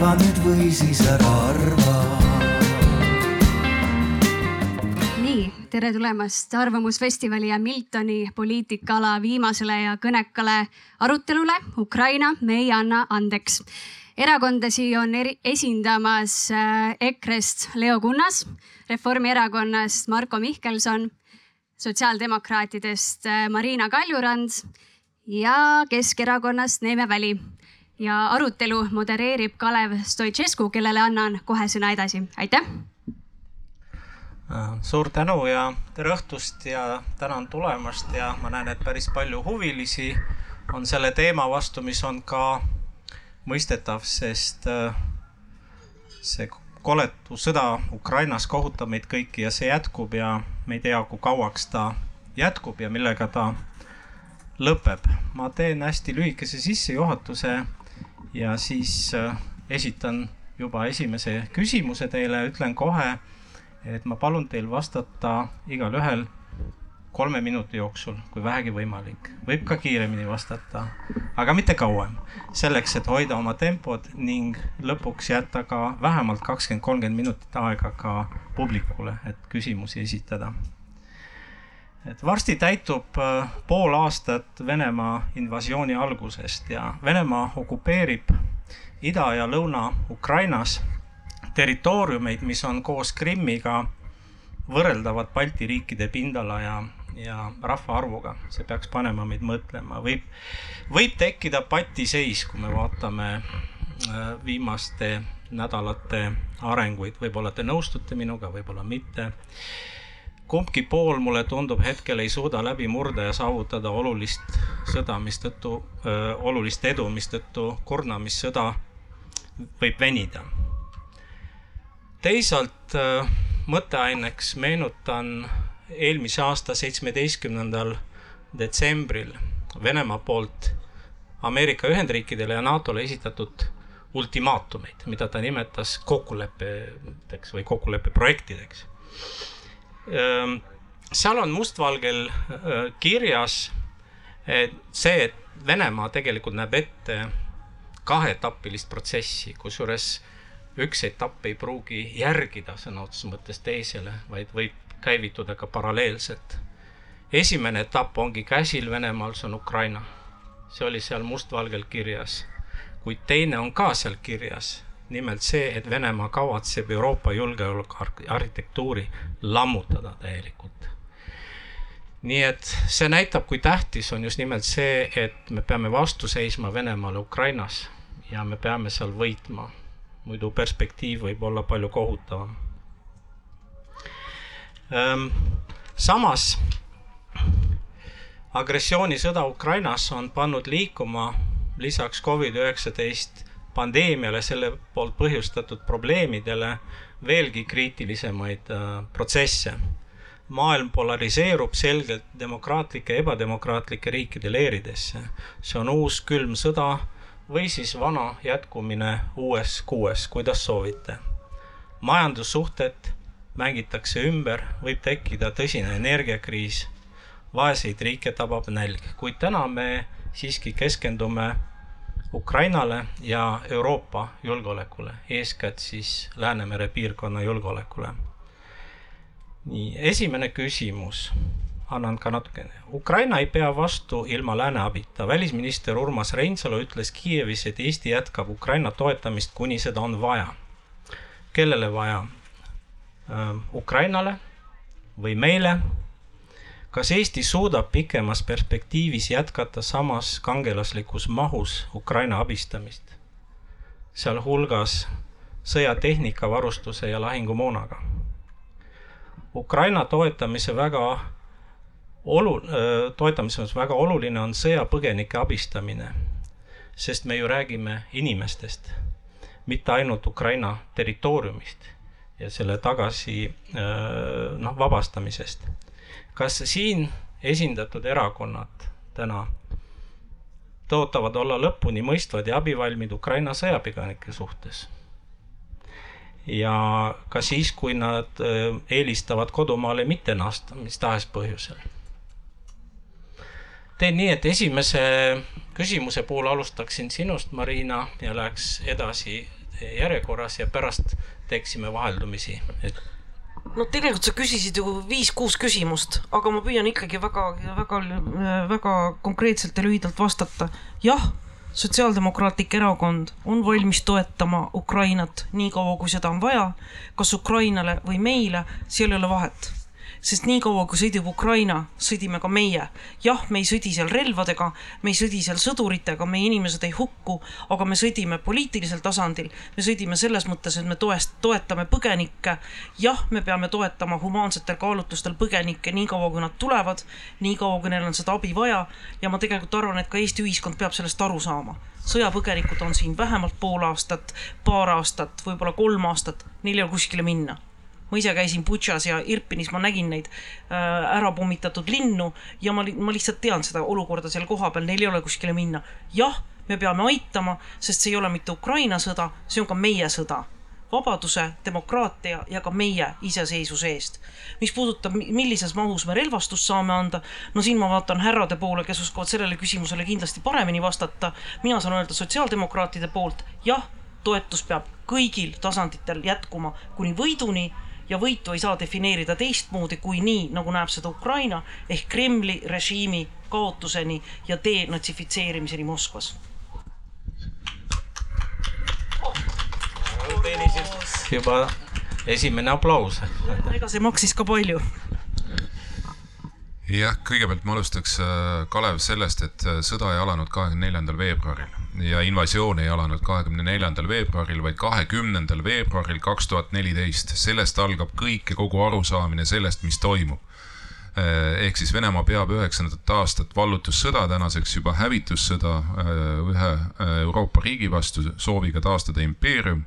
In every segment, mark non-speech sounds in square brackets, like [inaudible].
arva nüüd või siis ära arva. nii, tere tulemast Arvamusfestivali ja Miltoni poliitikaala viimasele ja kõnekale arutelule Ukraina, me ei anna andeks erakondasi on eri, esindamas äh, EKRE-st Leo Kunnas, Reformierakonnast Marko Mihkelson, sotsiaaldemokraatidest äh, Marina Kaljurand ja Keskerakonnast Neeme Väli. Ja arutelu modereerib Kalev Stoicescu, kellele annan kohe sõna edasi, aitäh. Äh, suur tänu ja tere õhtust ja tänan tulemast ja ma näen, et päris palju huvilisi on selle teema vastu, mis on ka mõistetav, sest äh, see koletu sõda Ukrainas kohutab meid kõiki ja see jätkub ja me ei tea, kui kauaks ta jätkub ja millega ta lõpeb. ma teen hästi lühikese sissejuhatuse ja siis äh, esitan juba esimese küsimuse teile, ütlen kohe, et ma palun teil vastata igalühel kolme minuti jooksul, kui vähegi võimalik. võib ka kiiremini vastata, aga mitte kauem. selleks, et hoida oma tempod ning lõpuks jätta ka vähemalt kakskümmend, kolmkümmend minutit aega ka publikule, et küsimusi esitada. Et varsti täitub äh, pool aastat Venemaa invasiooni algusest ja Venemaa okupeerib Ida- ja Lõuna-Ukrainas territooriumeid, mis on koos Krimmiga võrreldavad Balti riikide pindala ja ja rahvaarvuga, see peaks panema meid mõtlema, võib, võib tekkida patiseis, kui me vaatame äh, viimaste nädalate arenguid, võib-olla te nõustute minuga, võib-olla mitte. Kumbki pool, mulle tundub, hetkel ei suuda läbi murda ja saavutada olulist sõda, mistõttu, olulist edu, mistõttu kurnamissõda võib venida. teisalt mõtteaineks meenutan eelmise aasta seitsmeteistkümnendal detsembril Venemaa poolt Ameerika Ühendriikidele ja NATO-le esitatud ultimaatumeid, mida ta nimetas kokkulepeteks või kokkuleppeprojektideks. Ehm, seal on mustvalgel äh, kirjas et see, et Venemaa tegelikult näeb ette kaheetapilist protsessi, kusjuures üks etapp ei pruugi järgida sõna otseses mõttes teisele, vaid võib käivituda ka paralleelselt. esimene etapp ongi käsil Venemaal, see on Ukraina. see oli seal mustvalgel kirjas. kuid teine on ka seal kirjas, nimelt see, et Venemaa kavatseb Euroopa julgeolekuarhitektuuri lammutada täielikult. nii et see näitab, kui tähtis on just nimelt see, et me peame vastu seisma Venemaale Ukrainas ja me peame seal võitma. muidu perspektiiv võib olla palju kohutavam Ehm, samas agressioonisõda Ukrainas on pannud liikuma lisaks Covid-19 pandeemiale, selle poolt põhjustatud probleemidele veelgi kriitilisemaid äh, protsesse. maailm polariseerub selgelt demokraatlike ja ebademokraatlike riikide leeridesse. see on uus külm sõda või siis vana jätkumine uues kuues, kuidas soovite. majandussuhted mängitakse ümber, võib tekkida tõsine energiakriis, vaeseid riike tabab nälg, kuid täna me siiski keskendume Ukrainale ja Euroopa julgeolekule, eeskätt siis Läänemere piirkonna julgeolekule. nii, esimene küsimus, annan ka natukene. Ukraina ei pea vastu ilma lääne abita. välisminister Urmas Reinsalu ütles Kiievis, et Eesti jätkab Ukraina toetamist, kuni seda on vaja. kellele vaja? Äh, Ukrainale või meile. Kas Eesti suudab pikemas perspektiivis jätkata samas kangelaslikus mahus Ukraina abistamist, sealhulgas sõjatehnika, varustuse ja lahingumoonaga? Ukraina toetamise väga olu-, äh, toetamises väga oluline on sõjapõgenike abistamine, sest me ju räägime inimestest, mitte ainult Ukraina territooriumist ja selle tagasi äh, noh, vabastamisest. Kas siin esindatud erakonnad täna tõotavad olla lõpuni mõistvad ja abivalmid Ukraina sõjapõgenike suhtes? ja ka siis, kui nad äh, eelistavad kodumaale mitte naasta, mis tahes põhjusel. teen nii, et esimese küsimuse puhul alustaksin sinust, Marina, ja läheks edasi järjekorras ja pärast teeksime vaheldumisi, et no tegelikult sa küsisid ju viis-kuus küsimust, aga ma püüan ikkagi väga, väga, väga konkreetselt ja lühidalt vastata. jah, Sotsiaaldemokraatlik Erakond on valmis toetama Ukrainat nii kaua, kui seda on vaja, kas Ukrainale või meile, seal ei ole vahet sest niikaua, kui sõdib Ukraina, sõdime ka meie. jah, me ei sõdi seal relvadega, me ei sõdi seal sõduritega, meie inimesed ei hukku, aga me sõdime poliitilisel tasandil. me sõdime selles mõttes, et me toest-, toetame põgenikke. jah, me peame toetama humaansetel kaalutlustel põgenikke niikaua, kui nad tulevad, niikaua, kui neil on seda abi vaja. ja ma tegelikult arvan, et ka Eesti ühiskond peab sellest aru saama sõjapõgenikud on siin vähemalt pool aastat, paar aastat, võib-olla kolm aastat, neil ei ole kuskile minna ma ise käisin Butšas ja Irpinis, ma nägin neid äh, ära pommitatud linnu ja ma, ma lihtsalt tean seda olukorda seal kohapeal, neil ei ole kuskile minna. jah, me peame aitama, sest see ei ole mitte Ukraina sõda, see on ka meie sõda vabaduse, demokraatia ja ka meie iseseisvuse eest. mis puudutab, millises mahus me relvastust saame anda, no siin ma vaatan härrade poole, kes oskavad sellele küsimusele kindlasti paremini vastata. mina saan öelda sotsiaaldemokraatide poolt, jah, toetus peab kõigil tasanditel jätkuma kuni võiduni ja võitu ei saa defineerida teistmoodi kui nii, nagu näeb seda Ukraina ehk Kremli režiimi kaotuseni ja denatsifitseerimiseni Moskvas. teenisid juba esimene aplaus. ega see maksis ka palju jah, kõigepealt ma alustaks, äh, Kalev, sellest, et äh, sõda ei alanud kahekümne neljandal veebruaril ja invasioon ei alanud kahekümne neljandal veebruaril, vaid kahekümnendal veebruaril kaks tuhat neliteist. sellest algab kõik ja kogu arusaamine sellest, mis toimub. Eh, ehk siis Venemaa peab üheksandat aastat vallutussõda, tänaseks juba hävitussõda eh, ühe eh, Euroopa riigi vastu sooviga taastada impeerium,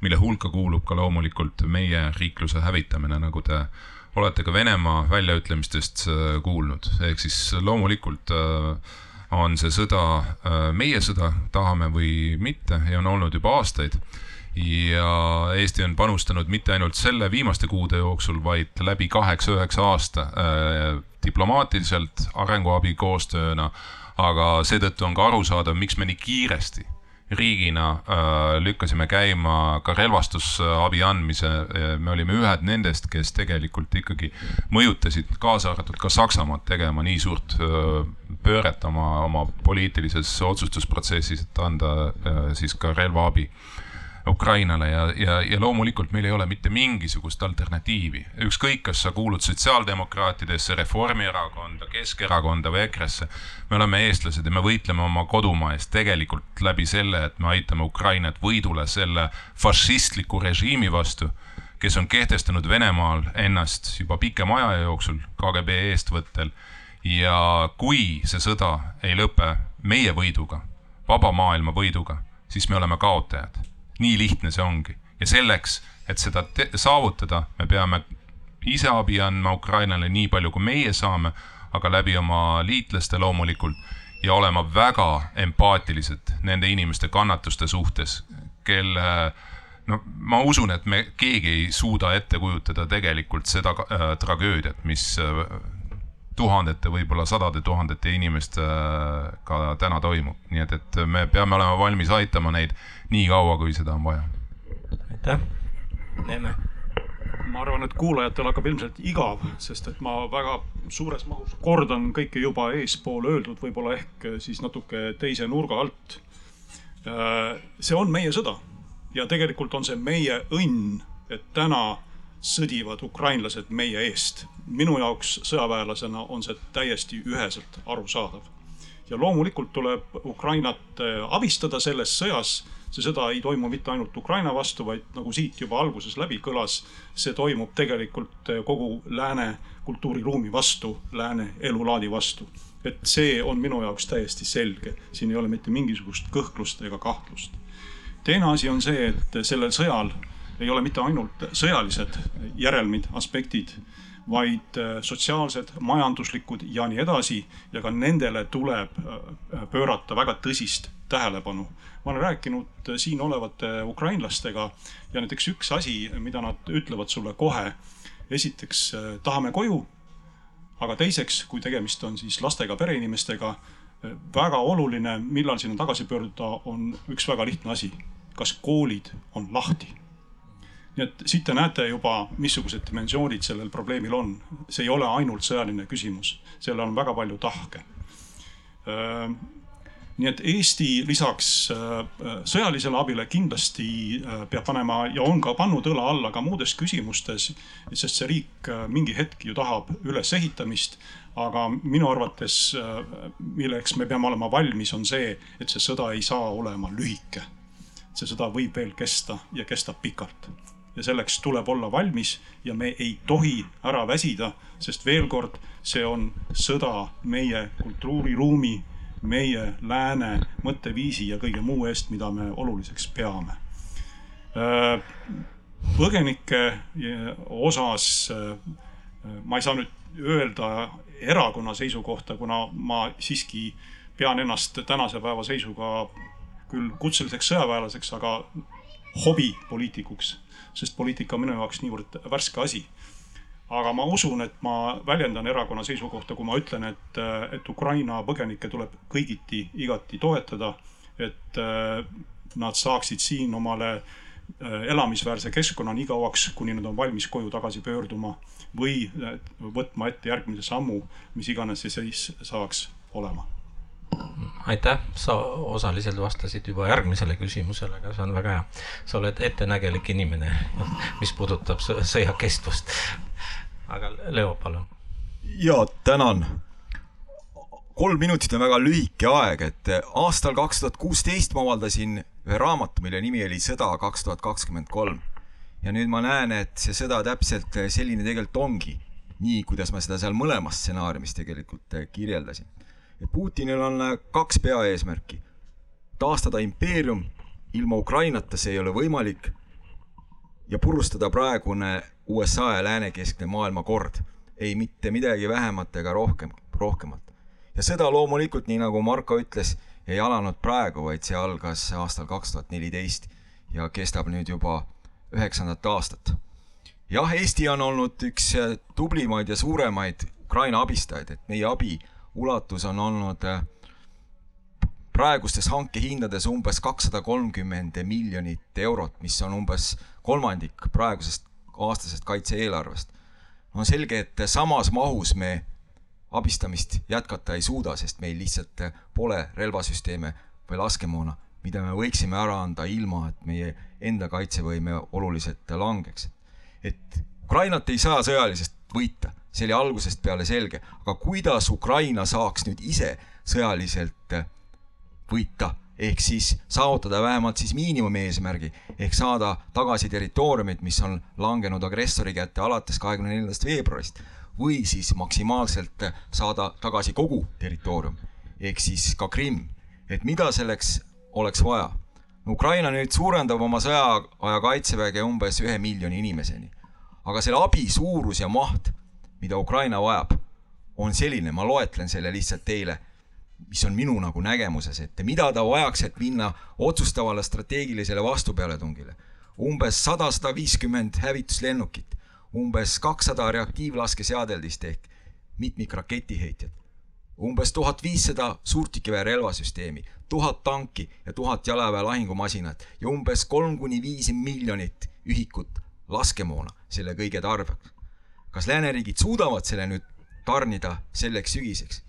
mille hulka kuulub ka loomulikult meie riikluse hävitamine, nagu te olete ka Venemaa väljaütlemistest kuulnud, ehk siis loomulikult äh, on see sõda äh, meie sõda, tahame või mitte, ja on olnud juba aastaid. ja Eesti on panustanud mitte ainult selle viimaste kuude jooksul, vaid läbi kaheksa-üheksa aasta äh, diplomaatiliselt, arenguabi koostööna, aga seetõttu on ka arusaadav, miks me nii kiiresti riigina äh, lükkasime käima ka relvastusabi andmise. me olime ühed nendest, kes tegelikult ikkagi mõjutasid, kaasa arvatud ka Saksamaad tegema nii suurt äh, pööret oma, oma poliitilises otsustusprotsessis, et anda äh, siis ka relvaabi Ukrainale ja, ja, ja loomulikult meil ei ole mitte mingisugust alternatiivi. ükskõik, kas sa kuulud sotsiaaldemokraatidesse, Reformierakonda, Keskerakonda või EKRE-sse. me oleme eestlased ja me võitleme oma kodumaa eest tegelikult läbi selle, et me aitame Ukrainat võidule selle fašistliku režiimi vastu, kes on kehtestanud Venemaal ennast juba pikema aja jooksul KGB eestvõttel. ja kui see sõda ei lõpe meie võiduga, vaba maailma võiduga, siis me oleme kaotajad nii lihtne see ongi. Ja selleks, et seda saavutada, me peame ise abi andma Ukrainale nii palju, kui meie saame, aga läbi oma liitlaste loomulikult ja olema väga empaatilised nende inimeste kannatuste suhtes, kelle no ma usun, et me keegi ei suuda ette kujutada tegelikult seda äh, tragöödiat, mis äh, tuhandete, võib-olla sadade tuhandete inimestega äh, täna toimub, nii et, et me peame olema valmis aitama neid nii kaua, kui seda on vaja. aitäh, Neeme. ma arvan, et kuulajatel hakkab ilmselt igav, sest et ma väga suures mahus kordan kõike juba eespool öeldud, võib-olla ehk siis natuke teise nurga alt. Äh, see on meie sõda ja tegelikult on see meie õnn, et täna sõdivad ukrainlased meie eest. minu jaoks sõjaväelasena on see täiesti üheselt arusaadav. ja loomulikult tuleb Ukrainat äh, abistada selles sõjas. see sõda ei toimu mitte ainult Ukraina vastu, vaid nagu siit juba alguses läbi kõlas, see toimub tegelikult äh, kogu lääne kultuuriruumi vastu, lääne elulaadi vastu. et see on minu jaoks täiesti selge, siin ei ole mitte mingisugust kõhklust ega kahtlust. teine asi on see, et sellel sõjal ei ole mitte ainult sõjalised järelmid, aspektid, vaid äh, sotsiaalsed, majanduslikud ja nii edasi. ja ka nendele tuleb äh, pöörata väga tõsist tähelepanu. ma olen rääkinud äh, siin olevate ukrainlastega ja näiteks üks asi, mida nad ütlevad sulle kohe. esiteks tahame koju. aga teiseks, kui tegemist on siis lastega pereinimestega, väga oluline, millal sinna tagasi pöörduda, on üks väga lihtne asi kas koolid on lahti. Nii et siit te näete juba, missugused dimensioonid sellel probleemil on. see ei ole ainult sõjaline küsimus, sellel on väga palju tahke nii et Eesti lisaks sõjalisele abile kindlasti peab panema ja on ka pannud õla alla ka muudes küsimustes, sest see riik mingi hetk ju tahab ülesehitamist. aga minu arvates, milleks me peame olema valmis, on see, et see sõda ei saa olema lühike. see sõda võib veel kesta ja kestab pikalt ja selleks tuleb olla valmis ja me ei tohi ära väsida, sest veel kord, see on sõda meie kultuuriruumi meie lääne mõtteviisi ja kõige muu eest, mida me oluliseks peame. põgenike osas ma ei saa nüüd öelda erakonna seisukohta, kuna ma siiski pean ennast tänase päeva seisuga küll kutseliseks sõjaväelaseks, aga hobipoliitikuks, sest poliitika on minu jaoks niivõrd värske asi aga ma usun, et ma väljendan erakonna seisukohta, kui ma ütlen, et, et Ukraina põgenikke tuleb kõigiti igati toetada. et äh, nad saaksid siin omale äh, elamisväärse keskkonna nii kauaks, kuni nad on valmis koju tagasi pöörduma või äh, võtma ette järgmise sammu, mis iganes see seis saaks olema aitäh, sa osaliselt vastasid juba järgmisele küsimusele, aga see on väga hea. sa oled ettenägelik inimene, mis puudutab sõja kestvust aga Leo, palun. ja tänan. kolm minutit on väga lühike aeg, et aastal kaks tuhat kuusteist ma avaldasin ühe raamatu, mille nimi oli Sõda kaks tuhat kakskümmend kolm. ja nüüd ma näen, et see sõda täpselt selline tegelikult ongi, nii kuidas ma seda seal mõlemas stsenaariumis tegelikult kirjeldasin. Putinil on kaks peaeesmärki. taastada impeerium, ilma Ukrainata see ei ole võimalik ja purustada praegune USA ja läänekeskne maailmakord. ei mitte midagi vähemat ega rohkem, rohkemat. ja sõda loomulikult, nii nagu Marko ütles, ei alanud praegu, vaid see algas aastal kaks tuhat neliteist ja kestab nüüd juba üheksandat aastat. jah, Eesti on olnud üks tublimaid ja suuremaid Ukraina abistajaid, et meie abi ulatus on olnud praegustes hankehindades umbes kakssada kolmkümmend miljonit eurot, mis on umbes kolmandik praegusest aastasest kaitse-eelarvest. on selge, et samas mahus me abistamist jätkata ei suuda, sest meil lihtsalt pole relvasüsteeme või laskemoona, mida me võiksime ära anda ilma, et meie enda kaitsevõime oluliselt langeks. et Ukrainat ei saa sõjalisest võita, see oli algusest peale selge, aga kuidas Ukraina saaks nüüd ise sõjaliselt võita ehk siis saavutada vähemalt siis miinimumeesmärgi ehk saada tagasi territooriumid, mis on langenud agressori kätte alates kahekümne neljandast veebruarist või siis maksimaalselt saada tagasi kogu territoorium ehk siis ka Krimm. et mida selleks oleks vaja? Ukraina nüüd suurendab oma sõjaaja kaitseväge umbes ühe miljoni inimeseni. aga selle abi suurus ja maht, mida Ukraina vajab, on selline, ma loetlen selle lihtsalt teile mis on minu nagu nägemuses, et mida ta vajaks, et minna otsustavale strateegilisele vastupealetungile. umbes sada, sada viiskümmend hävituslennukit, umbes kakssada reaktiivlaskeseadeldist ehk mitmikraketiheitjat, umbes tuhat viissada suurtükiväe relvasüsteemi, tuhat tanki ja tuhat jalaväe lahingumasinat ja umbes kolm kuni viis miljonit ühikut laskemoona selle kõige tarbeks. Kas lääneriigid suudavad selle nüüd tarnida selleks sügiseks?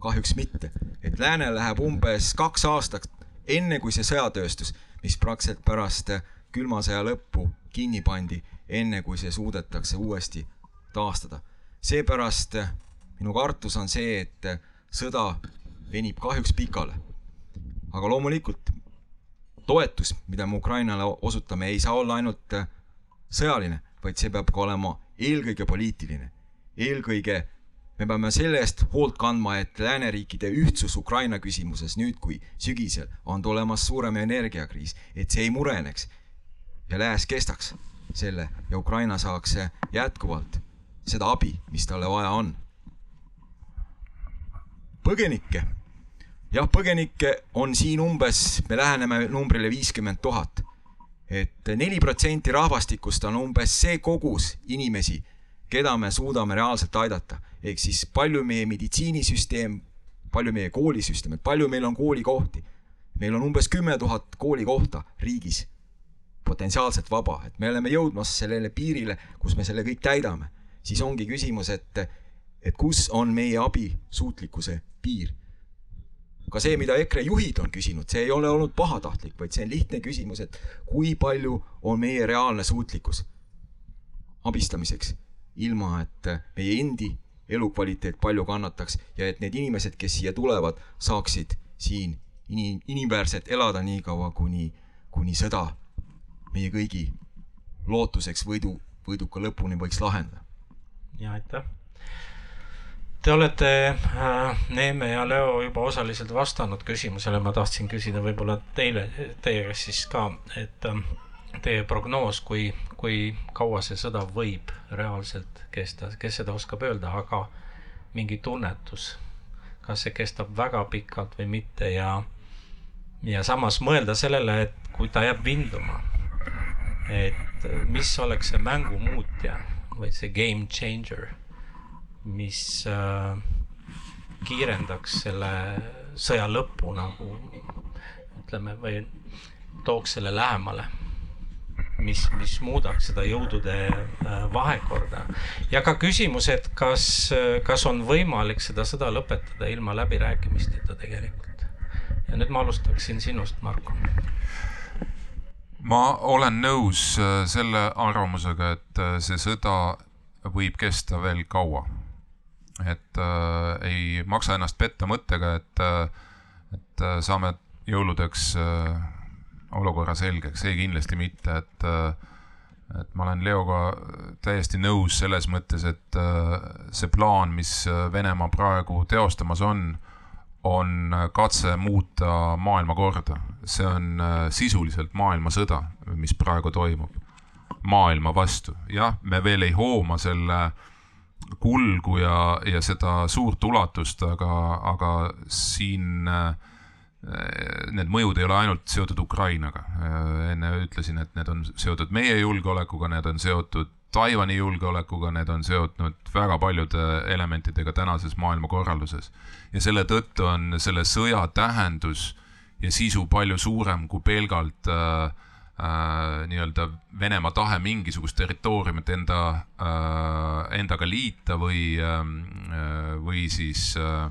kahjuks mitte. et läänel läheb umbes kaks aastat, enne kui see sõjatööstus, mis praktiliselt pärast külma sõja lõppu kinni pandi, enne kui see suudetakse uuesti taastada. seepärast minu kartus on see, et sõda venib kahjuks pikale. aga loomulikult toetus, mida me Ukrainale osutame, ei saa olla ainult sõjaline, vaid see peab ka olema eelkõige poliitiline. eelkõige me peame selle eest hoolt kandma, et lääneriikide ühtsus Ukraina küsimuses nüüd, kui sügisel on tulemas suurem energiakriis, et see ei mureneks ja lääs kestaks selle ja Ukraina saaks jätkuvalt seda abi, mis talle vaja on. põgenikke, jah, põgenikke on siin umbes, me läheneme numbrile viiskümmend tuhat et neli protsenti rahvastikust on umbes see kogus inimesi, keda me suudame reaalselt aidata. ehk siis palju meie meditsiinisüsteem, palju meie koolisüsteem, et palju meil on koolikohti. meil on umbes kümme tuhat koolikohta riigis potentsiaalselt vaba, et me oleme jõudmas sellele piirile, kus me selle kõik täidame, siis ongi küsimus, et, et kus on meie abi suutlikkuse piir. Ka see, mida EKRE juhid on küsinud, see ei ole olnud pahatahtlik, vaid see on lihtne küsimus, et kui palju on meie reaalne suutlikkus abistamiseks, ilma et meie endi elukvaliteet palju kannataks ja et need inimesed, kes siia tulevad, saaksid siin inim-, inimväärselt elada nii kaua, kuni, kuni sõda meie kõigi lootuseks võidu, võiduka lõpuni võiks lahendada. ja aitäh. Te olete äh, Neeme ja Leo juba osaliselt vastanud küsimusele, ma tahtsin küsida võib-olla teile, teie käest siis ka, et äh, teie prognoos, kui, kui kaua see sõda võib reaalselt kesta, kes seda oskab öelda, aga mingi tunnetus, kas see kestab väga pikalt või mitte ja, ja samas mõelda sellele, et kui ta jääb vinduma, et mis oleks see mängu muutja või see game changer, mis äh, kiirendaks selle sõja lõppu nagu ütleme, või tooks selle lähemale mis, mis muudaks seda jõudude äh, vahekorda. ja ka küsimus, et kas, kas on võimalik seda sõda lõpetada ilma läbirääkimisteta tegelikult. ja nüüd ma alustaksin sinust, Marko ma olen nõus äh, selle arvamusega, et see sõda võib kesta veel kaua. Et äh, ei maksa ennast petta mõttega, et, et saame jõuludeks äh, olukorra selgeks, ei kindlasti mitte, et äh, et ma olen Leoga täiesti nõus selles mõttes, et äh, see plaan, mis Venemaa praegu teostamas on, on katse muuta maailmakorda. see on äh, sisuliselt maailmasõda, mis praegu toimub maailma vastu. jah, me veel ei hooma selle kulgu ja, ja seda suurt ulatust, aga, aga siin äh, need mõjud ei ole ainult seotud Ukrainaga. Äh, enne ütlesin, et need on seotud meie julgeolekuga, need on seotud Taiwan'i julgeolekuga, need on seotud väga paljude elementidega tänases maailmakorralduses. ja selle tõttu on selle sõja tähendus ja sisu palju suurem kui pelgalt äh, äh, nii-öelda Venemaa tahe mingisugust territooriumit enda äh,, endaga liita või ähm, äh,, või siis äh,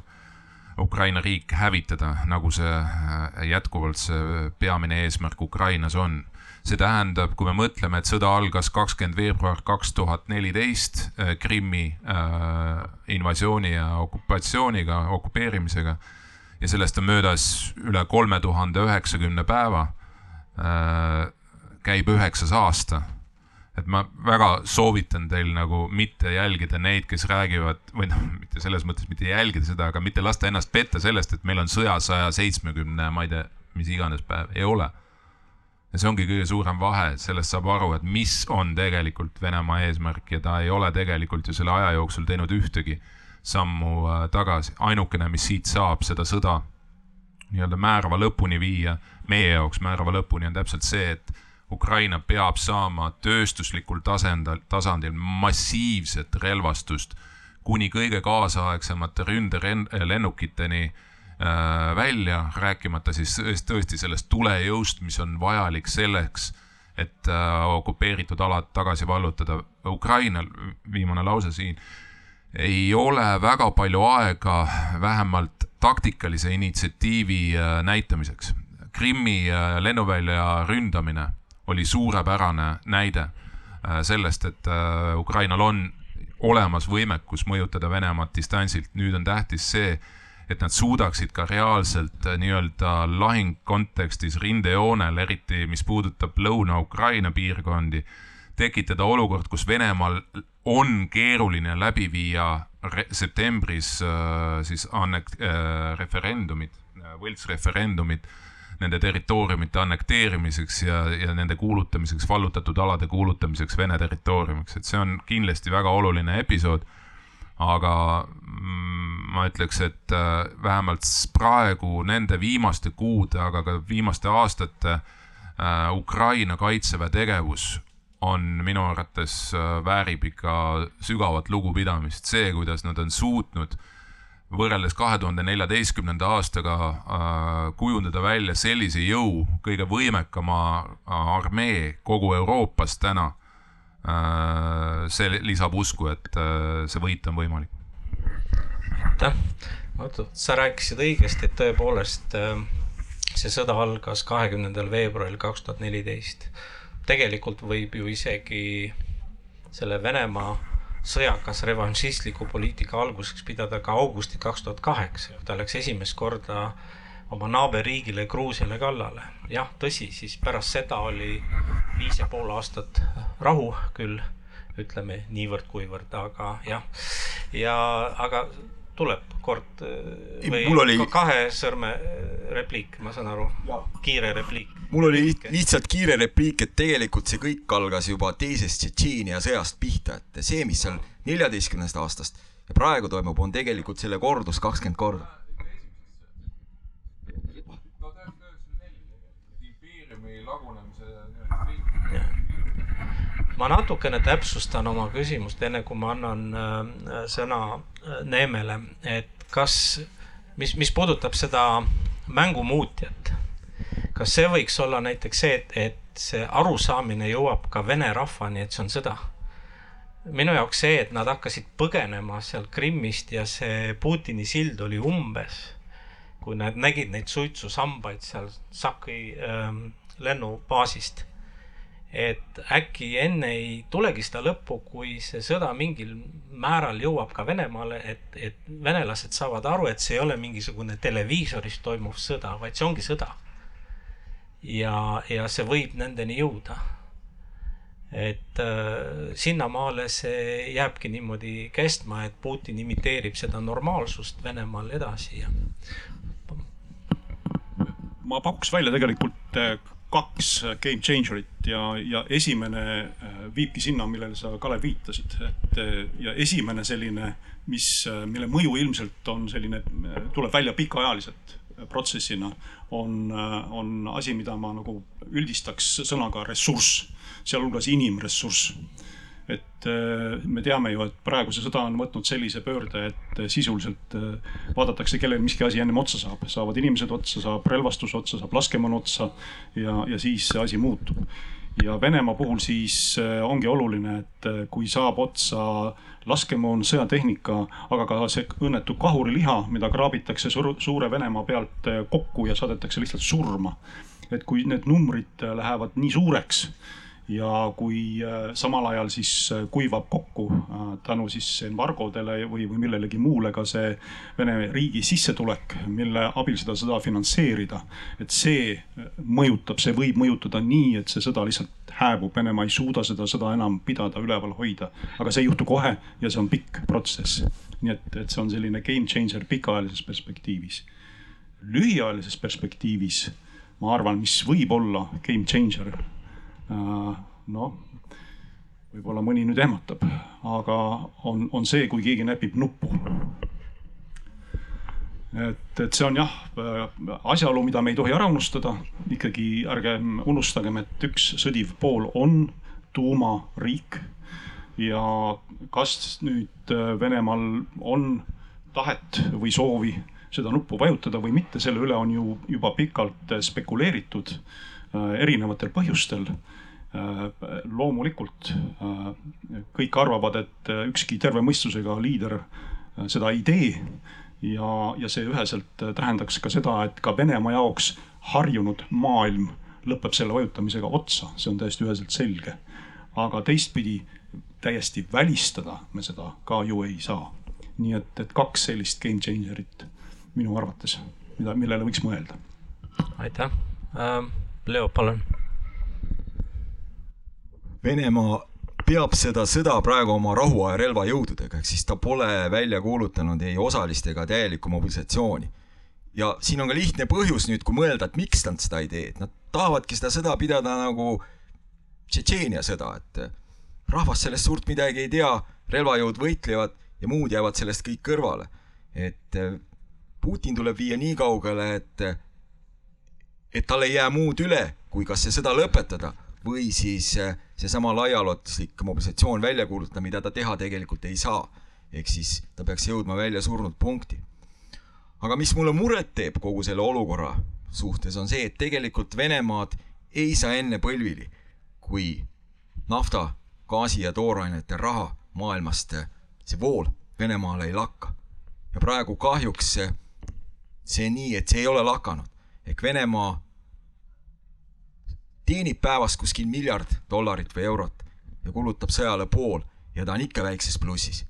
Ukraina riik hävitada, nagu see äh, jätkuvalt see peamine eesmärk Ukrainas on. See tähendab, kui me mõtleme, et sõda algas kakskümmend veebruar kaks tuhat neliteist äh, Krimmi äh, invasiooni ja okupatsiooniga, okupeerimisega ja sellest on möödas üle kolme tuhande üheksakümne päeva äh,, käib üheksas aasta. et ma väga soovitan teil nagu mitte jälgida neid, kes räägivad või noh, mitte selles mõttes mitte jälgida seda, aga mitte lasta ennast petta sellest, et meil on sõja saja seitsmekümne, ma ei tea, mis iganes päev, ei ole ja see ongi kõige suurem vahe, sellest saab aru, et mis on tegelikult Venemaa eesmärk ja ta ei ole tegelikult ju selle aja jooksul teinud ühtegi sammu äh, tagasi. ainukene, mis siit saab seda sõda nii-öelda määrava lõpuni viia, meie jaoks määrava lõpuni on täpselt see, et Ukraina peab saama tööstuslikul tasandil, tasandil massiivset relvastust kuni kõige kaasaegsemate ründelennukiteni äh, välja, rääkimata siis tõesti sellest tulejõust, mis on vajalik selleks, et äh, okupeeritud alad tagasi vallutada. Ukrainal, viimane lause siin, ei ole väga palju aega vähemalt taktikalise initsiatiivi äh, näitamiseks. Krimmi lennuvälja ründamine oli suurepärane näide sellest, et Ukrainal on olemas võimekus mõjutada Venemaad distantsilt. nüüd on tähtis see, et nad suudaksid ka reaalselt äh, nii-öelda lahing kontekstis rindejoonel, eriti mis puudutab Lõuna-Ukraina piirkondi, tekitada olukord, kus Venemaal on keeruline läbi viia septembris äh, siis annek- äh,, referendumid, äh, võltsreferendumid nende territooriumite annekteerimiseks ja, ja nende kuulutamiseks, vallutatud alade kuulutamiseks Vene territooriumiks, et see on kindlasti väga oluline episood aga mm, ma ütleks, et äh, vähemalt praegu nende viimaste kuude, aga ka viimaste aastate äh, Ukraina kaitseväe tegevus on minu arvates äh, väärib ikka sügavat lugupidamist, see, kuidas nad on suutnud võrreldes kahe tuhande neljateistkümnenda aastaga äh, kujundada välja sellise jõu, kõige võimekama äh, armee kogu Euroopas täna äh,. see lisab usku, et äh, see võit on võimalik. aitäh, oota, sa rääkisid õigesti, et tõepoolest äh, see sõda algas kahekümnendal veebruaril kaks tuhat neliteist. tegelikult võib ju isegi selle Venemaa sõjakas revanšistliku poliitika alguseks pidada ka augusti kaks tuhat kaheksa, ta läks esimest korda oma naaberriigile Gruusiale kallale. jah, tõsi, siis pärast seda oli viis ja pool aastat rahu küll, ütleme niivõrd-kuivõrd, aga jah, ja aga tuleb kord või oli- kahe sõrme repliik, ma saan aru, kiire repliik. Mul oli liht- lihtsalt kiire repliik, et tegelikult see kõik algas juba teisest Tšetšeenia sõjast pihta, et see, mis seal neljateistkümnendast aastast ja praegu toimub, on tegelikult selle kordus kakskümmend korda. ma natukene täpsustan oma küsimust, enne kui ma annan äh, sõna äh, Neemele, et kas, mis, mis puudutab seda mängumuutjat, kas see võiks olla näiteks see, et, et see arusaamine jõuab ka vene rahvani, et see on sõda? minu jaoks see, et nad hakkasid põgenema sealt Krimmist ja see Putini sild oli umbes, kui nad nägid neid suitsusambaid seal Saki ähm, lennubaasist et äkki enne ei tulegi seda lõppu, kui see sõda mingil määral jõuab ka Venemaale, et, et venelased saavad aru, et see ei ole mingisugune televiisoris toimuv sõda, vaid see ongi sõda. Ja, ja see võib nendeni jõuda. et äh, sinnamaale see jääbki niimoodi kestma, et Putin imiteerib seda normaalsust Venemaal edasi ja ma pakuks välja tegelikult äh, kaks game changer'it ja, ja esimene äh, viibki sinna, millele sa, Kalev, viitasid, et äh, ja esimene selline, mis, mille mõju ilmselt on selline, tuleb välja pikaajaliselt protsessina, on, on asi, mida ma nagu üldistaks sõnaga ressurss, sealhulgas inimressurss et me teame ju, et praegu see sõda on võtnud sellise pöörde, et sisuliselt vaadatakse, kellel miski asi ennem otsa saab, saavad inimesed otsa, saab relvastus otsa, saab laskemoon otsa ja, ja siis see asi muutub. Ja Venemaa puhul siis ongi oluline, et kui saab otsa laskemoon, sõjatehnika, aga ka see õnnetu kahuriliha, mida kraabitakse suure Venemaa pealt kokku ja saadetakse lihtsalt surma. et kui need numbrid lähevad nii suureks ja kui samal ajal siis kuivab kokku tänu siis embargodele või, või millelegi muule ka see Vene riigi sissetulek, mille abil seda sõda finantseerida. et see mõjutab, see võib mõjutada nii, et see sõda lihtsalt hääbub, Venemaa ei suuda seda sõda enam pidada, üleval hoida. aga see ei juhtu kohe ja see on pikk protsess. nii et, et see on selline game changer pikaajalises perspektiivis. lühiajalises perspektiivis ma arvan, mis võib olla game changer noh, võib-olla mõni nüüd ehmatab, aga on, on see, kui keegi näpib nuppu. et, et see on jah, asjaolu, mida me ei tohi ära unustada, ikkagi ärgem unustagem, et üks sõdiv pool on tuumariik. ja kas nüüd Venemaal on tahet või soovi seda nuppu vajutada või mitte, selle üle on ju juba pikalt spekuleeritud erinevatel põhjustel loomulikult kõik arvavad, et ükski terve mõistusega liider seda ei tee. ja, ja see üheselt tähendaks ka seda, et ka Venemaa jaoks harjunud maailm lõpeb selle vajutamisega otsa, see on täiesti üheselt selge. aga teistpidi täiesti välistada me seda ka ju ei saa. nii et, et kaks sellist game changer'it minu arvates, mida, millele võiks mõelda. aitäh ähm,, Leo, palun Venemaa peab seda sõda praegu oma rahuaja relvajõududega, ehk siis ta pole välja kuulutanud ei osalist ega täielikku mobilisatsiooni. ja siin on ka lihtne põhjus nüüd, kui mõelda, et miks nad seda ei tee, et nad tahavadki seda sõda pidada nagu Tšetšeenia sõda, et rahvas sellest suurt midagi ei tea, relvajõud võitlevad ja muud jäävad sellest kõik kõrvale. et Putin tuleb viia nii kaugele, et, et tal ei jää muud üle, kui kas see sõda lõpetada või siis seesama laiaulatuslik mobilisatsioon välja kuulutada, mida ta teha tegelikult ei saa. ehk siis ta peaks jõudma välja surnud punkti. aga mis mulle muret teeb kogu selle olukorra suhtes, on see, et tegelikult Venemaad ei saa enne põlvili, kui nafta, gaasi ja toorainete raha maailmast, see vool Venemaale ei lakka. ja praegu kahjuks see, see nii, et see ei ole lakanud. ehk Venemaa teenib päevas kuskil miljard dollarit või eurot ja kulutab sõjale pool ja ta on ikka väikses plussis.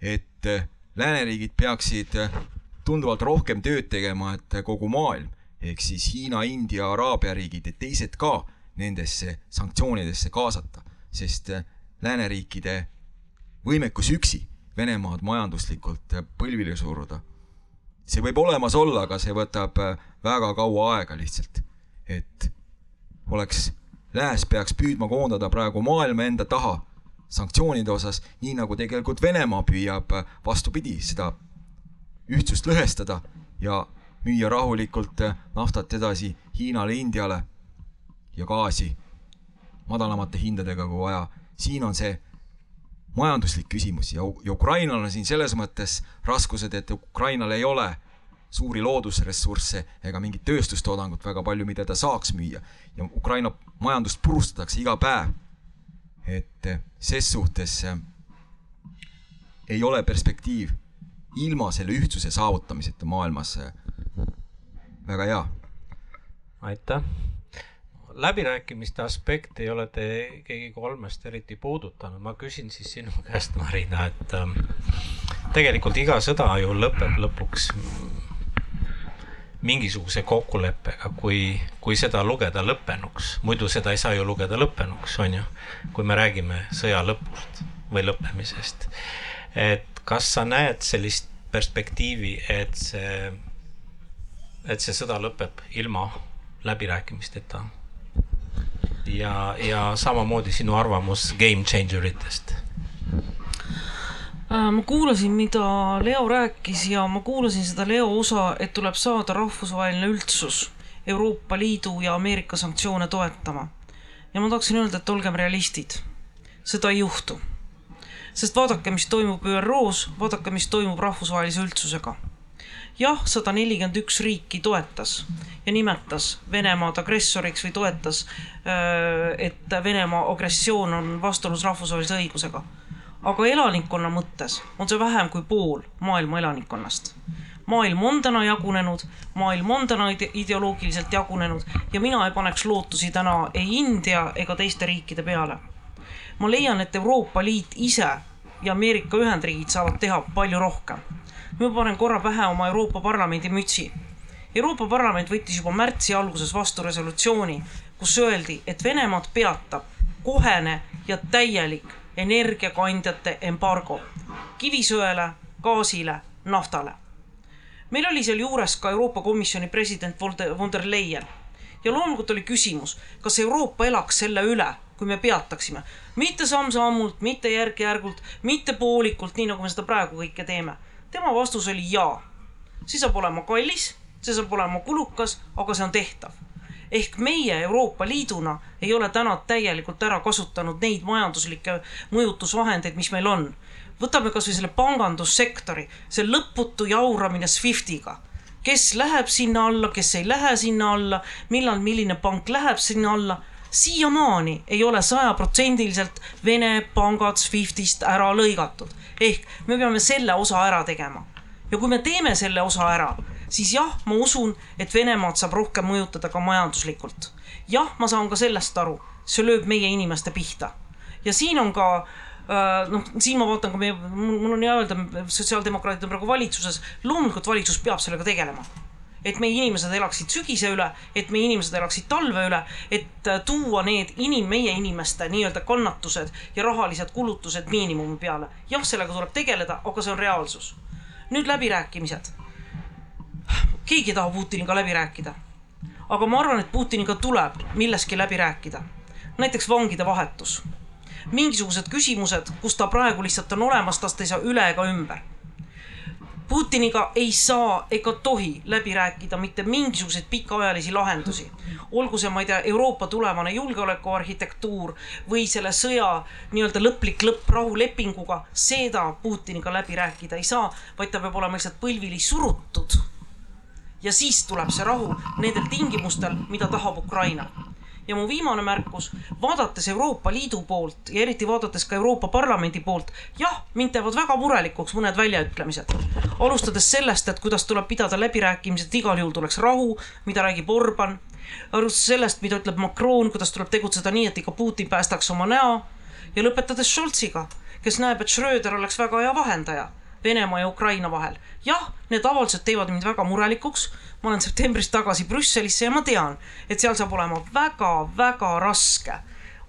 et äh, lääneriigid peaksid äh, tunduvalt rohkem tööd tegema, et äh, kogu maailm ehk siis Hiina, India, Araabia riigid ja teised ka nendesse sanktsioonidesse kaasata, sest lääneriikide võimekus üksi Venemaad majanduslikult põlvili suruda, see võib olemas olla, aga see võtab väga kaua aega lihtsalt. et oleks, lääs peaks püüdma koondada praegu maailma enda taha sanktsioonide osas, nii nagu tegelikult Venemaa püüab vastupidi seda ühtsust lõhestada ja müüa rahulikult naftat edasi Hiinale, Indiale ja gaasi madalamate hindadega kui vaja. siin on see majanduslik küsimus ja, ja Ukrainal on siin selles mõttes raskused, et Ukrainal ei ole suuri loodusressursse ega mingit tööstustoodangut väga palju, mida ta saaks müüa ja Ukraina majandust purustatakse iga päev et ses suhtes äh, ei ole perspektiiv ilma selle ühtsuse saavutamiseta maailmas äh, väga hea. aitäh. läbirääkimiste aspekti ei ole te keegi kolmest eriti puudutanud, ma küsin siis sinu käest, Marina, et ähm, tegelikult iga sõda ju lõpeb lõpuks mingisuguse kokkuleppega, kui, kui seda lugeda lõppenuks, muidu seda ei saa ju lugeda lõppenuks, on ju, kui me räägime sõja lõpust või lõppemisest. et kas sa näed sellist perspektiivi, et see, et see sõda lõpeb ilma läbirääkimisteta? ja, ja samamoodi sinu arvamus game changer itest ma kuulasin, mida Leo rääkis ja ma kuulasin seda Leo osa, et tuleb saada rahvusvaheline üldsus Euroopa Liidu ja Ameerika sanktsioone toetama. ja ma tahaksin öelda, et olgem realistid, seda ei juhtu. sest vaadake, mis toimub ÜRO-s, vaadake, mis toimub rahvusvahelise üldsusega. jah, sada nelikümmend üks riiki toetas ja nimetas Venemaad agressoriks või toetas, äh, et Venemaa agressioon on vastuolus rahvusvahelise õigusega aga elanikkonna mõttes on see vähem kui pool maailma elanikkonnast. maailm on täna jagunenud, maailm on täna ideoloogiliselt jagunenud ja mina ei paneks lootusi täna ei India ega teiste riikide peale. ma leian, et Euroopa Liit ise ja Ameerika Ühendriigid saavad teha palju rohkem. ma panen korra pähe oma Euroopa Parlamendi mütsi. Euroopa Parlament võttis juba märtsi alguses vastu resolutsiooni, kus öeldi, et Venemaad peatab kohene ja täielik energiakandjate embargo kivisöele, gaasile, naftale. meil oli seal juures ka Euroopa Komisjoni president von der Leyen ja loomulikult oli küsimus, kas Euroopa elaks selle üle, kui me peataksime, mitte samm-sammult, mitte järk-järgult, mitte poolikult, nii nagu me seda praegu kõike teeme. tema vastus oli jaa. see saab olema kallis, see saab olema kulukas, aga see on tehtav ehk meie Euroopa Liiduna ei ole täna täielikult ära kasutanud neid majanduslikke mõjutusvahendeid, mis meil on. võtame kasvõi selle pangandussektori, see lõputu jauramine SWIFTiga kes läheb sinna alla, kes ei lähe sinna alla, millal milline pank läheb sinna alla. siiamaani ei ole sajaprotsendiliselt Vene pangad SWIFTist ära lõigatud. ehk me peame selle osa ära tegema. ja kui me teeme selle osa ära, siis jah, ma usun, et Venemaad saab rohkem mõjutada ka majanduslikult. jah, ma saan ka sellest aru, see lööb meie inimeste pihta. ja siin on ka äh, noh, siin ma vaatan ka meie, mul on hea öelda, sotsiaaldemokraadid on praegu valitsuses, loomulikult valitsus peab sellega tegelema et meie inimesed elaksid sügise üle, et meie inimesed elaksid talve üle, et äh, tuua need inim-, meie inimeste nii-öelda kannatused ja rahalised kulutused miinimumi peale. jah, sellega tuleb tegeleda, aga see on reaalsus. nüüd läbirääkimised keegi ei taha Putiniga läbi rääkida. aga ma arvan, et Putiniga tuleb milleski läbi rääkida. näiteks vangide vahetus. mingisugused küsimused, kus ta praegu lihtsalt on olemas, tast ei saa üle ega ümber. Putiniga ei saa ega tohi läbi rääkida mitte mingisuguseid pikaajalisi lahendusi. olgu see, ma ei tea, Euroopa tulevane julgeolekuarhitektuur või selle sõja nii-öelda lõplik lõpp rahulepinguga, seda Putiniga läbi rääkida ei saa, vaid ta peab olema lihtsalt põlvili surutud. Ja siis tuleb see rahu nendel tingimustel, mida tahab Ukraina ja mu viimane märkus, vaadates Euroopa Liidu poolt ja eriti vaadates ka Euroopa Parlamendi poolt, jah, mind teevad väga murelikuks mõned väljaütlemised. alustades sellest, et kuidas tuleb pidada läbirääkimised, et igal juhul tuleks rahu, mida räägib Orban. alustades sellest, mida ütleb Macron, kuidas tuleb tegutseda nii, et ikka Putin päästaks oma näo. ja lõpetades Scholziga, kes näeb, et Schröder oleks väga hea vahendaja Venemaa ja Ukraina vahel. jah, need avaldused teevad mind väga murelikuks ma olen septembris tagasi Brüsselisse ja ma tean, et seal saab olema väga-väga raske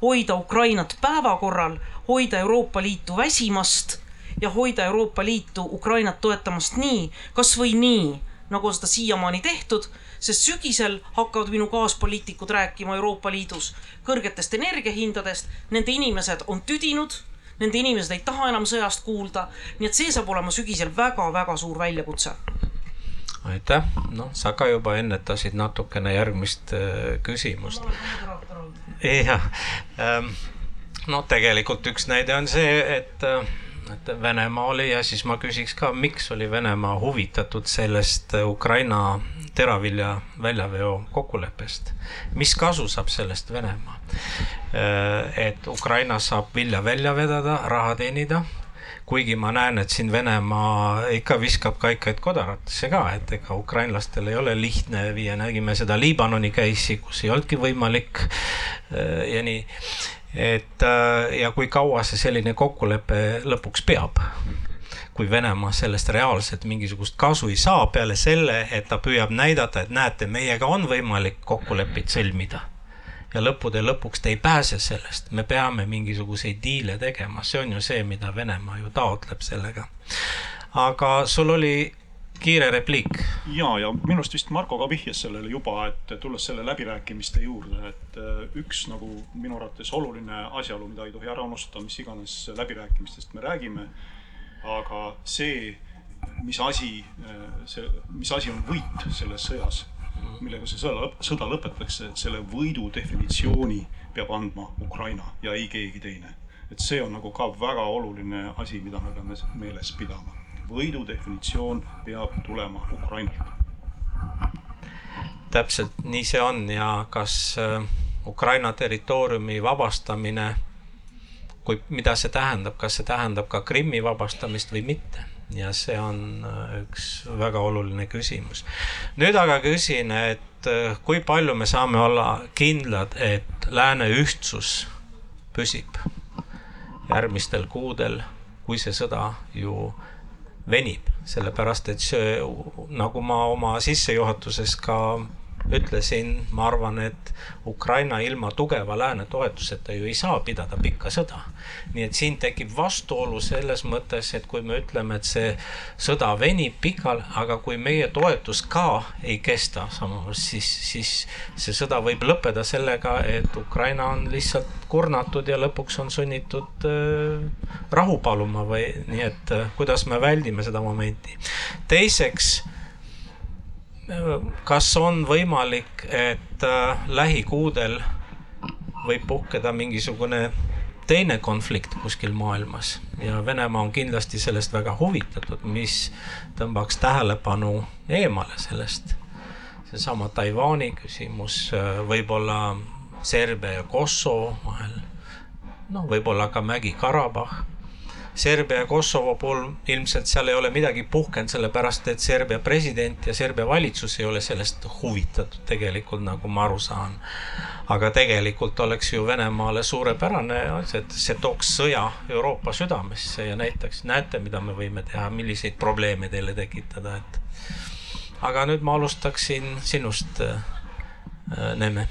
hoida Ukrainat päevakorral, hoida Euroopa Liitu väsimast ja hoida Euroopa Liitu Ukrainat toetamast nii, kasvõi nii, nagu seda siiamaani tehtud, sest sügisel hakkavad minu kaaspoliitikud rääkima Euroopa Liidus kõrgetest energiahindadest, nende inimesed on tüdinud, nende inimesed ei taha enam sõjast kuulda, nii et see saab olema sügisel väga-väga suur väljakutse. Aitäh, noh, sa ka juba ennetasid natukene järgmist äh, küsimust. jah, ähm, no tegelikult üks näide on see, et, äh, et Venemaa oli ja siis ma küsiks ka, miks oli Venemaa huvitatud sellest Ukraina teravilja väljaveo kokkuleppest. mis kasu saab sellest Venemaa? Äh, et Ukraina saab vilja välja vedada, raha teenida kuigi ma näen, et siin Venemaa ikka viskab kaikaid kodaratesse ka, et ega ukrainlastel ei ole lihtne viia, nägime seda Liibanoni case'i, kus ei olnudki võimalik äh, ja nii. Et äh, ja kui kaua see selline kokkulepe lõpuks peab? kui Venemaa sellest reaalselt mingisugust kasu ei saa peale selle, et ta püüab näidata, et näete, meiega on võimalik kokkuleppeid sõlmida ja lõppude lõpuks te ei pääse sellest, me peame mingisuguseid diile tegema, see on ju see, mida Venemaa ju taotleb sellega. aga sul oli kiire repliik. ja, ja minu arust vist Marko ka vihjas sellele juba, et tulles selle läbirääkimiste juurde, et äh, üks nagu minu arvates oluline asjaolu, mida ei tohi ära unustada, mis iganes läbirääkimistest me räägime. aga see, mis asi, äh, see, mis asi on võit selles sõjas millega see sõda, sõda lõpetatakse, et selle võidu definitsiooni peab andma Ukraina ja ei keegi teine. et see on nagu ka väga oluline asi, mida me peame meeles pidama. Võidu definitsioon peab tulema Ukrainalt. täpselt nii see on ja kas äh, Ukraina territooriumi vabastamine, kui, mida see tähendab, kas see tähendab ka Krimmi vabastamist või mitte ja see on äh, üks väga oluline küsimus. nüüd aga küsin, et äh, kui palju me saame olla kindlad, et lääne ühtsus püsib järgmistel kuudel, kui see sõda ju venib, sellepärast et see, nagu ma oma sissejuhatuses ka ütlesin, ma arvan, et Ukraina ilma tugeva lääne toetuseta ju ei saa pidada pikka sõda. nii et siin tekib vastuolu selles mõttes, et kui me ütleme, et see sõda venib pikal, aga kui meie toetus ka ei kesta samas, siis, siis see sõda võib lõppeda sellega, et Ukraina on lihtsalt kurnatud ja lõpuks on sunnitud äh, rahu paluma või nii, et äh, kuidas me väldime seda momenti. teiseks kas on võimalik, et äh, lähikuudel võib puhkeda mingisugune teine konflikt kuskil maailmas? Ja Venemaa on kindlasti sellest väga huvitatud, mis tõmbaks tähelepanu eemale sellest. seesama Taiwan'i küsimus, äh, võib-olla Serbia ja Kosovo vahel, noh, võib-olla ka Mägi-Karabahh Serbia ja Kosovo puhul ilmselt seal ei ole midagi puhkenud, sellepärast et Serbia president ja Serbia valitsus ei ole sellest huvitatud tegelikult, nagu ma aru saan. aga tegelikult oleks ju Venemaale suurepärane, et see tooks sõja Euroopa südamesse ja näitaks, näete, mida me võime teha, milliseid probleeme teile tekitada, et. aga nüüd ma alustaksin sinust, äh, Neeme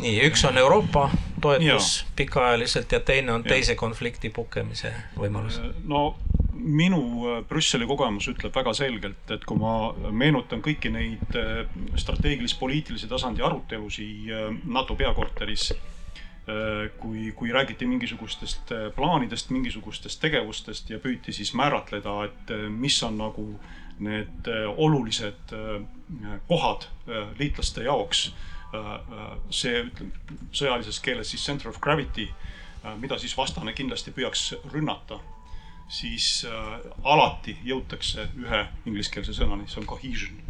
nii, üks on Euroopa toetus ja. pikaajaliselt ja teine on ja. teise konflikti puhkemise võimalus. Äh, no minu äh, Brüsseli kogemus ütleb väga selgelt, et kui ma meenutan kõiki neid äh, strateegilis-poliitilise tasandi arutelusid NATO peakorteris, kui, kui räägiti mingisugustest plaanidest, mingisugustest tegevustest ja püüti siis määratleda, et mis on nagu need olulised kohad liitlaste jaoks. See, ütleme sõjalises keeles siis center of gravity, mida siis vastane kindlasti püüaks rünnata siis äh, alati jõutakse ühe ingliskeelse sõnani, see on cohesion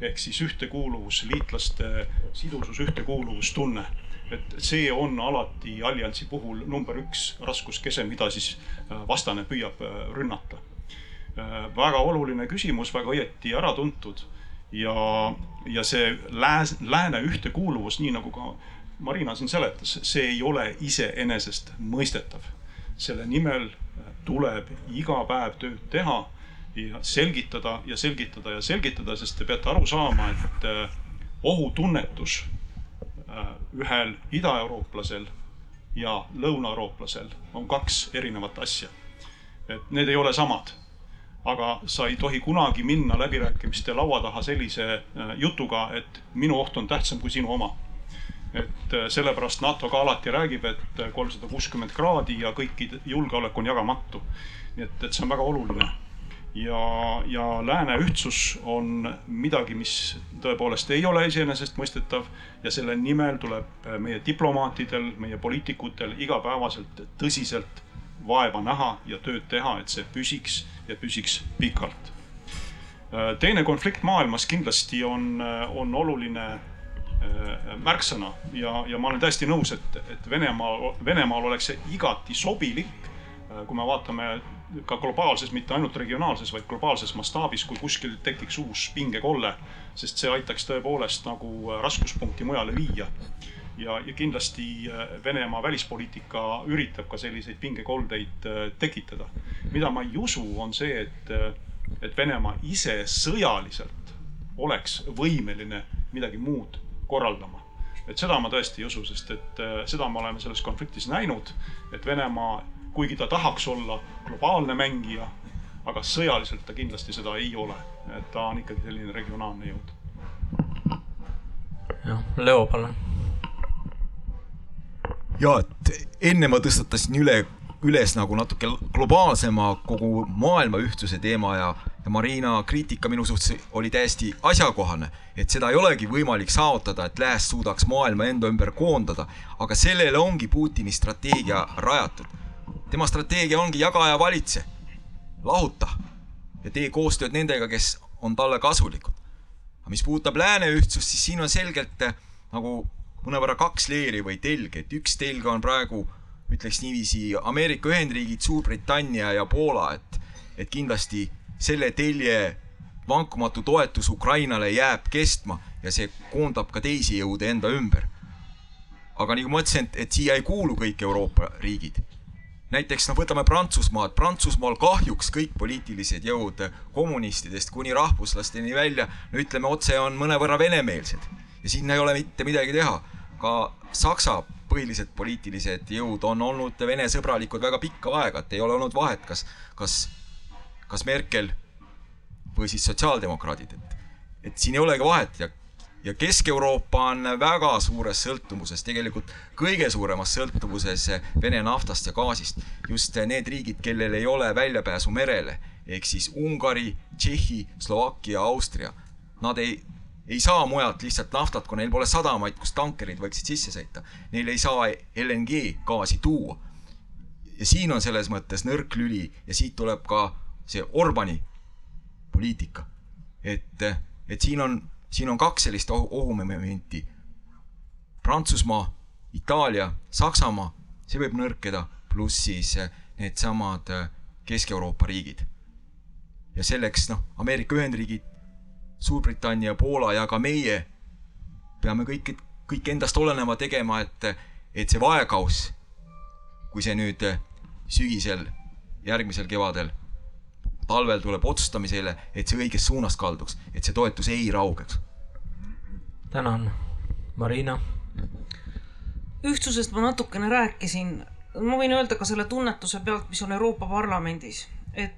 ehk siis ühtekuuluvus, liitlaste sidusus, ühtekuuluvustunne. et see on alati alliansi puhul number üks raskuskese, mida siis äh, vastane püüab äh, rünnata. väga oluline küsimus, väga õieti ära tuntud ja, ja see lääs, lääne ühtekuuluvus, nii nagu ka Marina siin seletas, see ei ole iseenesestmõistetav. selle nimel tuleb iga päev tööd teha ja selgitada ja selgitada ja selgitada, sest te peate aru saama, et äh, ohutunnetus äh, ühel idaeurooplasel ja lõunaeurooplasel on kaks erinevat asja. et need ei ole samad. Aga sa ei tohi kunagi minna läbirääkimiste laua taha sellise äh, jutuga, et minu oht on tähtsam kui sinu oma et äh, sellepärast NATO ka alati räägib, et äh, kolmsada kuuskümmend kraadi ja kõikide julgeolek on jagamatu. nii et, et see on väga oluline. ja, ja lääne ühtsus on midagi, mis tõepoolest ei ole iseenesestmõistetav ja selle nimel tuleb meie diplomaatidel, meie poliitikutel igapäevaselt tõsiselt vaeva näha ja tööd teha, et see püsiks ja püsiks pikalt. teine konflikt maailmas kindlasti on, on oluline Äh, märksõna ja, ja ma olen täiesti nõus, et, et Venemaa, Venemaal oleks see igati sobilik, äh, kui me vaatame ka globaalses, mitte ainult regionaalses, vaid globaalses mastaabis, kui kuskil tekiks uus pingekolle, sest see aitaks tõepoolest nagu äh, raskuspunkti mujale viia. Ja, ja kindlasti Venemaa välispoliitika üritab ka selliseid pingekoldeid tekitada. mida ma ei usu, on see, et, et Venemaa ise sõjaliselt oleks võimeline midagi muud korraldama. et seda ma tõesti ei usu, sest et äh, seda me oleme selles konfliktis näinud, et Venemaa, kuigi ta tahaks olla globaalne mängija, aga sõjaliselt ta kindlasti seda ei ole, et ta on ikkagi selline regionaalne jõud. jah, Leo, palun. Ja, et enne ma tõstatasin üle, üles nagu natuke globaalsema kogu maailma ühtsuse teema ja ja Marina kriitika minu suhtes oli täiesti asjakohane, et seda ei olegi võimalik saavutada, et lääs suudaks maailma enda ümber koondada, aga sellele ongi Putini strateegia rajatud. tema strateegia ongi jaga ja valitse, lahuta ja tee koostööd nendega, kes on talle kasulikud. aga mis puudutab lääne ühtsust, siis siin on selgelt eh, nagu mõnevõrra kaks leeri või telge, et üks telg on praegu ütleks niiviisi Ameerika Ühendriigid, Suurbritannia ja Poola, et, et kindlasti selle telje vankumatu toetus Ukrainale jääb kestma ja see koondab ka teisi jõude enda ümber. aga nagu ma ütlesin, et, et siia ei kuulu kõik Euroopa riigid. näiteks noh, võtame Prantsusmaad, Prantsusmaal kahjuks kõik poliitilised jõud kommunistidest kuni rahvuslasteni välja, no ütleme otse, on mõnevõrra venemeelsed ja siin ei ole mitte midagi teha. ka Saksa põhilised poliitilised jõud on olnud Vene sõbralikud väga pikka aega, et ei ole olnud vahet, kas, kas kas Merkel või siis sotsiaaldemokraadid, et, et siin ei olegi vahet ja, ja Kesk-Euroopa on väga suures sõltuvuses, tegelikult kõige suuremas sõltuvuses Vene naftast ja gaasist. just need riigid, kellel ei ole väljapääsu merele ehk siis Ungari, Tšehhi, Slovakkia, Austria, nad ei, ei saa mujalt lihtsalt naftat, kui neil pole sadamaid, kus tankerid võiksid sisse sõita. Neil ei saa LNG gaasi tuua. ja siin on selles mõttes nõrk lüli ja siit tuleb ka see Orbani poliitika. et, et siin on, siin on kaks sellist ohumomenti. Prantsusmaa, Itaalia, Saksamaa, see võib nõrkeda, pluss siis needsamad Kesk-Euroopa riigid. ja selleks noh, Ameerika Ühendriigid, Suurbritannia, Poola ja ka meie peame kõik, kõik endast oleneva tegema, et, et see vaekauss, kui see nüüd sügisel, järgmisel kevadel talvel tuleb otsustamisele, et see õiges suunas kalduks, et see toetus ei raugeks. tänan, Marina. ühtsusest ma natukene rääkisin, ma võin öelda ka selle tunnetuse pealt, mis on Euroopa Parlamendis, et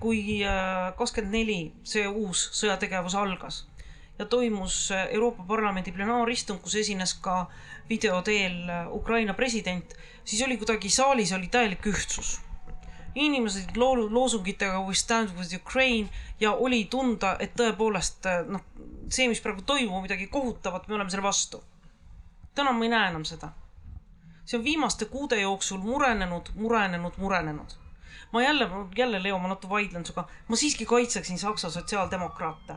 kui äh, kakskümmend neli see uus sõjategevus algas ja toimus Euroopa Parlamendi plenaaristung, kus esines ka video teel Ukraina president, siis oli kuidagi saalis oli täielik ühtsus. inimesed loo-, loosungitega We stand with Ukraine ja oli tunda, et tõepoolest noh, see, mis praegu toimub, midagi kohutavat, me oleme selle vastu. täna ma ei näe enam seda. see on viimaste kuude jooksul murenenud, murenenud, murenenud ma jälle, jälle Leo, ma natuke vaidlen sinuga, ma siiski kaitseksin Saksa sotsiaaldemokraate.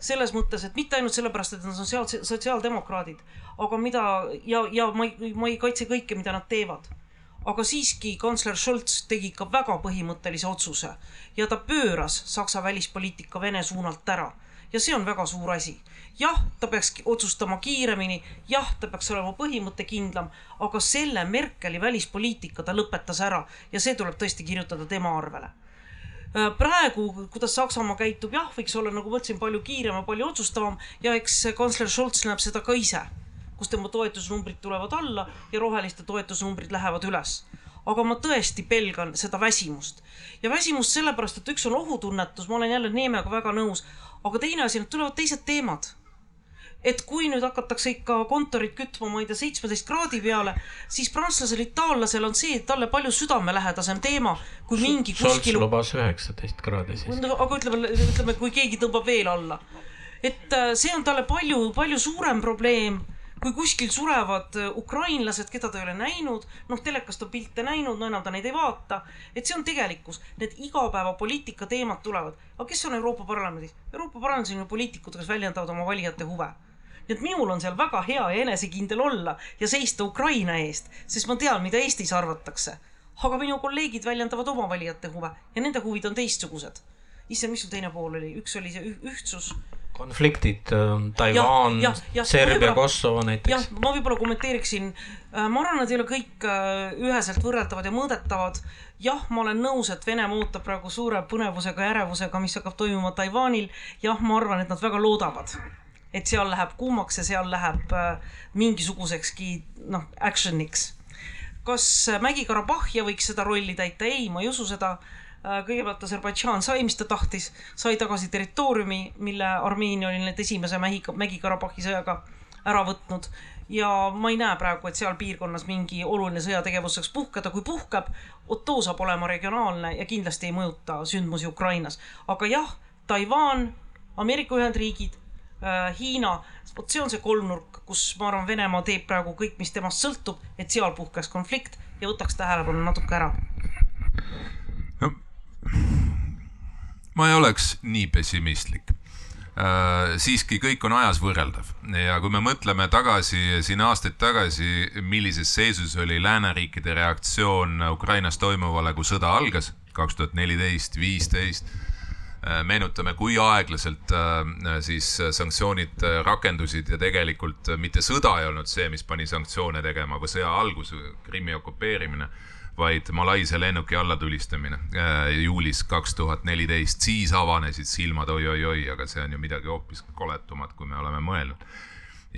selles mõttes, et mitte ainult sellepärast, et nad on sotsiaal, sotsiaaldemokraadid, aga mida ja, ja ma ei, ma ei kaitse kõike, mida nad teevad. aga siiski kantsler Scholz tegi ikka väga põhimõttelise otsuse ja ta pööras Saksa välispoliitika Vene suunalt ära ja see on väga suur asi jah, ta peaks otsustama kiiremini, jah, ta peaks olema põhimõttekindlam, aga selle Merkeli välispoliitika ta lõpetas ära ja see tuleb tõesti kirjutada tema arvele. Äh, praegu, kuidas Saksamaa käitub, jah, võiks olla, nagu ma ütlesin, palju kiirem ja palju otsustavam ja eks kantsler Scholz näeb seda ka ise, kus tema toetusnumbrid tulevad alla ja roheliste toetusnumbrid lähevad üles. Aga ma tõesti pelgan seda väsimust. Ja väsimust sellepärast, et üks on ohutunnetus, ma olen jälle Neemega väga nõus, aga teine asi, need tulevad teised teemad et kui nüüd hakatakse ikka kontorit kütma, ma ei tea, seitsmeteist kraadi peale, siis prantslasel, itaallasel on see talle palju südamelähedasem teema kui mingi kuskil. lubas üheksateist kraadi siis. aga ütleme, ütleme, kui keegi tõmbab veel alla. et äh, see on talle palju, palju suurem probleem kui kuskil surevad äh, ukrainlased, keda ta ei ole näinud, noh, telekast on pilte näinud, no enam ta neid ei vaata. et see on tegelikkus, need igapäevapoliitika teemad tulevad. aga kes on Euroopa Parlamendis? Euroopa Parlamendis on ju poliitikud, kes väljendavad oma valijate huve nii et minul on seal väga hea ja enesekindel olla ja seista Ukraina eest, sest ma tean, mida Eestis arvatakse. aga minu kolleegid väljendavad oma valijate huve ja nende huvid on teistsugused. issand, mis sul teine pool oli, üks oli see ühtsus konfliktid äh,, Taiwan, Serbia, Kosovo näiteks. jah, ma võib-olla kommenteeriksin äh,, ma arvan, nad ei ole kõik äh, üheselt võrreldavad ja mõõdetavad. jah, ma olen nõus, et Venemaa ootab praegu suure põnevusega ja ärevusega, mis hakkab toimuma Taiwanil. jah, ma arvan, et nad väga loodavad et seal läheb kuumaks ja seal läheb äh, mingisugusekski noh, action'iks. kas äh, Mägi-Karabahhia võiks seda rolli täita? ei, ma ei usu seda. Äh, kõigepealt Aserbaidžaan sai, mis ta tahtis, sai tagasi territooriumi, mille Armeenia oli nüüd esimese Mägi-Karabahhi sõjaga ära võtnud ja ma ei näe praegu, et seal piirkonnas mingi oluline sõjategevus saaks puhkeda, kui puhkeb, Otto saab olema regionaalne ja kindlasti ei mõjuta sündmusi Ukrainas. aga jah, Taiwan, Ameerika Ühendriigid Hiina, vot see on see kolmnurk, kus ma arvan, Venemaa teeb praegu kõik, mis temast sõltub, et seal puhkeks konflikt ja võtaks tähelepanu natuke ära. no ma ei oleks nii pessimistlik äh,. siiski kõik on ajas võrreldav ja kui me mõtleme tagasi siin aastaid tagasi, millises seisus oli lääneriikide reaktsioon Ukrainas toimuvale, kui sõda algas kaks tuhat neliteist, viisteist Äh, meenutame, kui aeglaselt äh, siis sanktsioonid äh, rakendusid ja tegelikult mitte sõda ei olnud see, mis pani sanktsioone tegema või sõja algus, Krimmi okupeerimine, vaid Malaisia lennuki allatulistamine juulis kaks tuhat neliteist, siis avanesid silmad oi-oi-oi, aga see on ju midagi hoopis koletumat, kui me oleme mõelnud.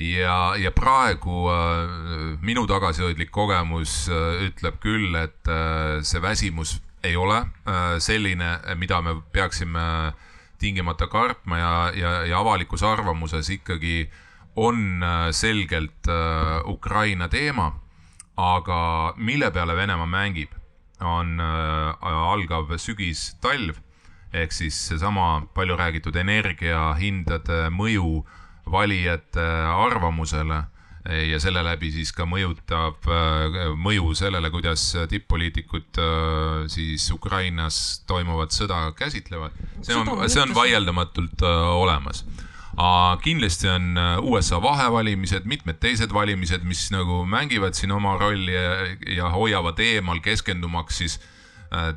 Ja, ja praegu äh, minu tagasihoidlik kogemus äh, ütleb küll, et äh, see väsimus ei ole äh, selline, mida me peaksime tingimata kartma ja, ja, ja avalikus arvamuses ikkagi on äh, selgelt äh, Ukraina teema. aga mille peale Venemaa mängib, on algav sügis-talv ehk siis seesama palju räägitud energiahindade mõju valijate arvamusele ja selle läbi siis ka mõjutab äh, mõju sellele, kuidas tipp-poliitikud äh, siis Ukrainas toimuvat sõda käsitlevad. see on, see on vaieldamatult äh, olemas. Kindlasti on USA vahevalimised, mitmed teised valimised, mis nagu mängivad siin oma rolli ja, ja hoiavad eemal, keskendumaks siis äh,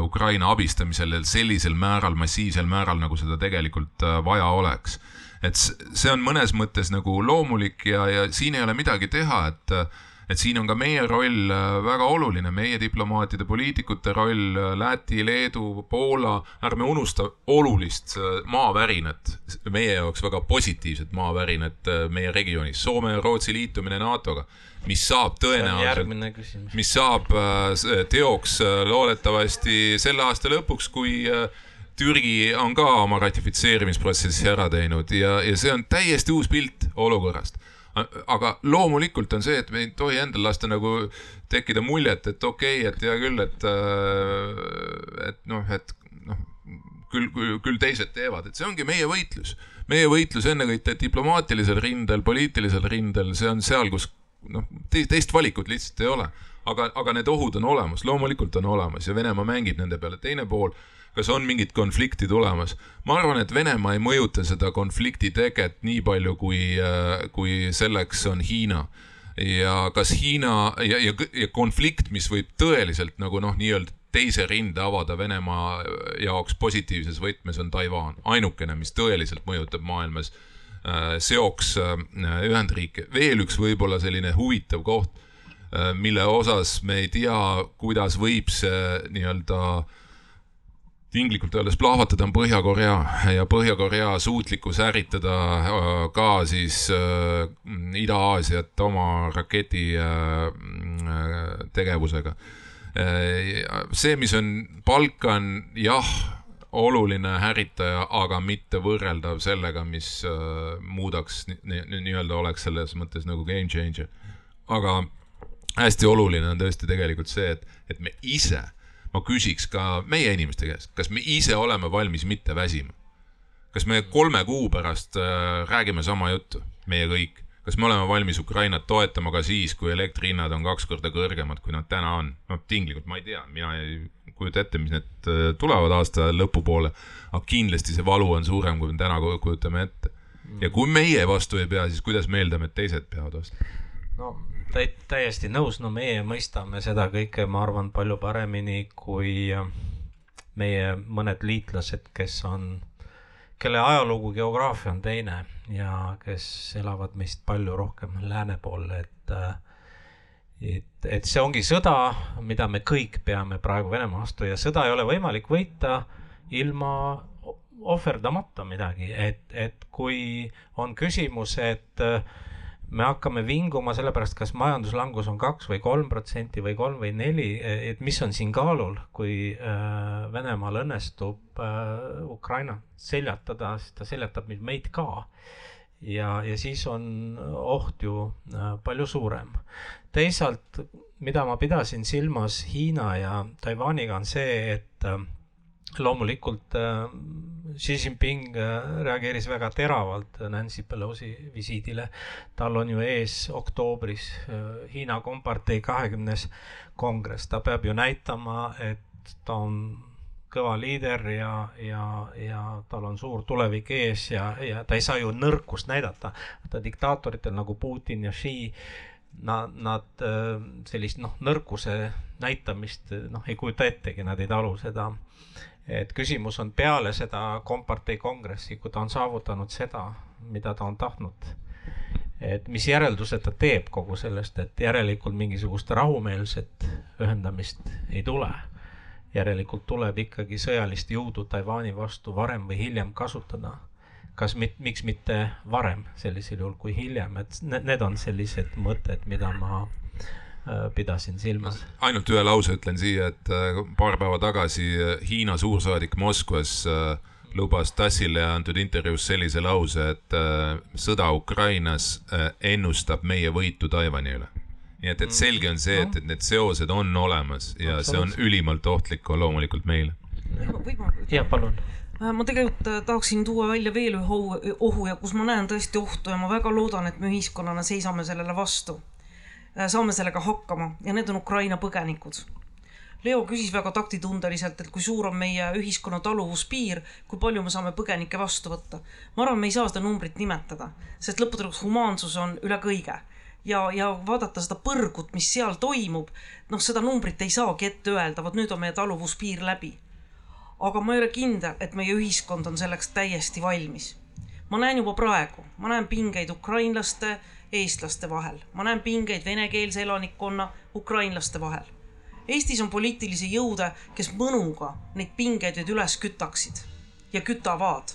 Ukraina abistamisele sellisel määral, massiivsel määral, nagu seda tegelikult vaja oleks et see on mõnes mõttes nagu loomulik ja, ja siin ei ole midagi teha, et et siin on ka meie roll äh, väga oluline, meie diplomaatide, poliitikute roll, äh, Läti, Leedu, Poola, ärme unusta olulist äh, maavärinat, meie jaoks väga positiivset maavärinat meie regioonis, Soome ja Rootsi liitumine NATO-ga, mis saab tõenäoliselt, mis saab teoks loodetavasti selle aasta lõpuks, kui Türgi on ka oma ratifitseerimisprotsessi ära teinud ja, ja see on täiesti uus pilt olukorrast aga loomulikult on see, et me ei tohi endal lasta nagu tekkida muljet, et okei okay,, et hea küll, et, äh, et noh, et noh, küll, küll teised teevad, et see ongi meie võitlus. meie võitlus ennekõike diplomaatilisel rindel, poliitilisel rindel, see on seal, kus noh, teist valikut lihtsalt ei ole. aga, aga need ohud on olemas, loomulikult on olemas ja Venemaa mängib nende peale, teine pool kas on mingit konflikti tulemas? ma arvan, et Venemaa ei mõjuta seda konflikti teket nii palju, kui, äh, kui selleks on Hiina. ja kas Hiina ja, ja, ja konflikt, mis võib tõeliselt nagu noh, nii-öelda teise rinde avada Venemaa jaoks positiivses võtmes, on Taiwan. ainukene, mis tõeliselt mõjutab maailmas äh, seoks äh, Ühendriike. veel üks võib-olla selline huvitav koht, mille osas me ei tea, kuidas võib see nii-öelda äh, tinglikult öeldes plahvatada on Põhja-Korea ja Põhja-Korea suutlikkus ärritada äh, ka siis äh, Ida-Aasiat oma raketi äh, tegevusega. see, mis on Balkan, jah, oluline ärritaja, aga mitte võrreldav sellega, mis muudaks nii-öelda oleks selles mõttes nagu game changer. aga hästi oluline on tõesti tegelikult see, et, et me ise ma küsiks ka meie inimeste käest, kas me ise oleme valmis mitte väsima? kas me kolme kuu pärast äh, räägime sama juttu, meie kõik? kas me oleme valmis Ukrainat toetama ka siis, kui elektrihinnad on kaks korda kõrgemad, kui nad täna on? noh, tinglikult ma ei tea, mina ei kujuta ette, mis need äh, tulevad aasta lõpupoole, aga kindlasti see valu on suurem, kui me täna kujutame ette. ja kui meie vastu ei pea, siis kuidas me eeldame, et teised peavad vastu? no täiesti nõus, no meie mõistame seda kõike, ma arvan, palju paremini kui äh, meie mõned liitlased, kes on, kelle ajalugu, geograafia on teine ja kes elavad meist palju rohkem lääne pool, et äh, et, et see ongi sõda, mida me kõik peame praegu Venemaa vastu ja sõda ei ole võimalik võita ilma ohverdamata midagi, et, et kui on küsimus, et äh, me hakkame vinguma sellepärast, kas majanduslangus on kaks või kolm protsenti või kolm või neli, et mis on siin kaalul, kui äh, Venemaal õnnestub äh, Ukraina seljatada, siis ta seljatab meid ka. ja, ja siis on oht ju äh, palju suurem. teisalt, mida ma pidasin silmas Hiina ja Taiwaniga, on see, et loomulikult äh, Xi Jinping äh, reageeris väga teravalt Nancy Pelosi visiidile. tal on ju ees oktoobris äh, Hiina kompartei kahekümnes kongress, ta peab ju näitama, et ta on kõva liider ja, ja, ja tal on suur tulevik ees ja, ja ta ei saa ju nõrkust näidata. ta diktaatoritel nagu Putin ja Xi, nad, nad sellist noh, nõrkuse näitamist noh, ei kujuta ettegi, nad ei talu seda et küsimus on peale seda kompartei kongressi, kui ta on saavutanud seda, mida ta on tahtnud. et mis järeldused ta teeb kogu sellest, et järelikult mingisugust rahumeelset ühendamist ei tule. järelikult tuleb ikkagi sõjalist jõudu Taiwan'i vastu varem või hiljem kasutada. kas mit-, miks mitte varem sellisel juhul kui hiljem, et need on sellised mõtted, mida ma pidasin silmas. ainult ühe lause ütlen siia, et äh, paar päeva tagasi äh, Hiina suursaadik Moskvas lubas Tassile antud intervjuus sellise lause, et sõda Ukrainas ennustab meie võitu Taiwan'i üle. nii et, et mm. selge on see, et, et need seosed on olemas ja see on ülimalt ohtlik loomulikult meile. jah, palun ma tegelikult tahaksin tuua välja veel ühe ohu ja kus ma näen tõesti ohtu ja ma väga loodan, et me ühiskonnana seisame sellele vastu Äh, saame sellega hakkama ja need on Ukraina põgenikud. Leo küsis väga taktitundeliselt, et kui suur on meie ühiskonna taluvuspiir, kui palju me saame põgenikke vastu võtta. ma arvan, me ei saa seda numbrit nimetada, sest lõppude lõpuks humaansus on üle kõige ja, ja vaadata seda põrgut, mis seal toimub, noh, seda numbrit ei saagi ette öelda, vot nüüd on meie taluvuspiir läbi. aga ma ei ole kindel, et meie ühiskond on selleks täiesti valmis. ma näen juba praegu, ma näen pingeid ukrainlaste eestlaste vahel, ma näen pingeid venekeelse elanikkonna, ukrainlaste vahel. Eestis on poliitilisi jõude, kes mõnuga neid pingeid nüüd üles kütaksid ja kütavad.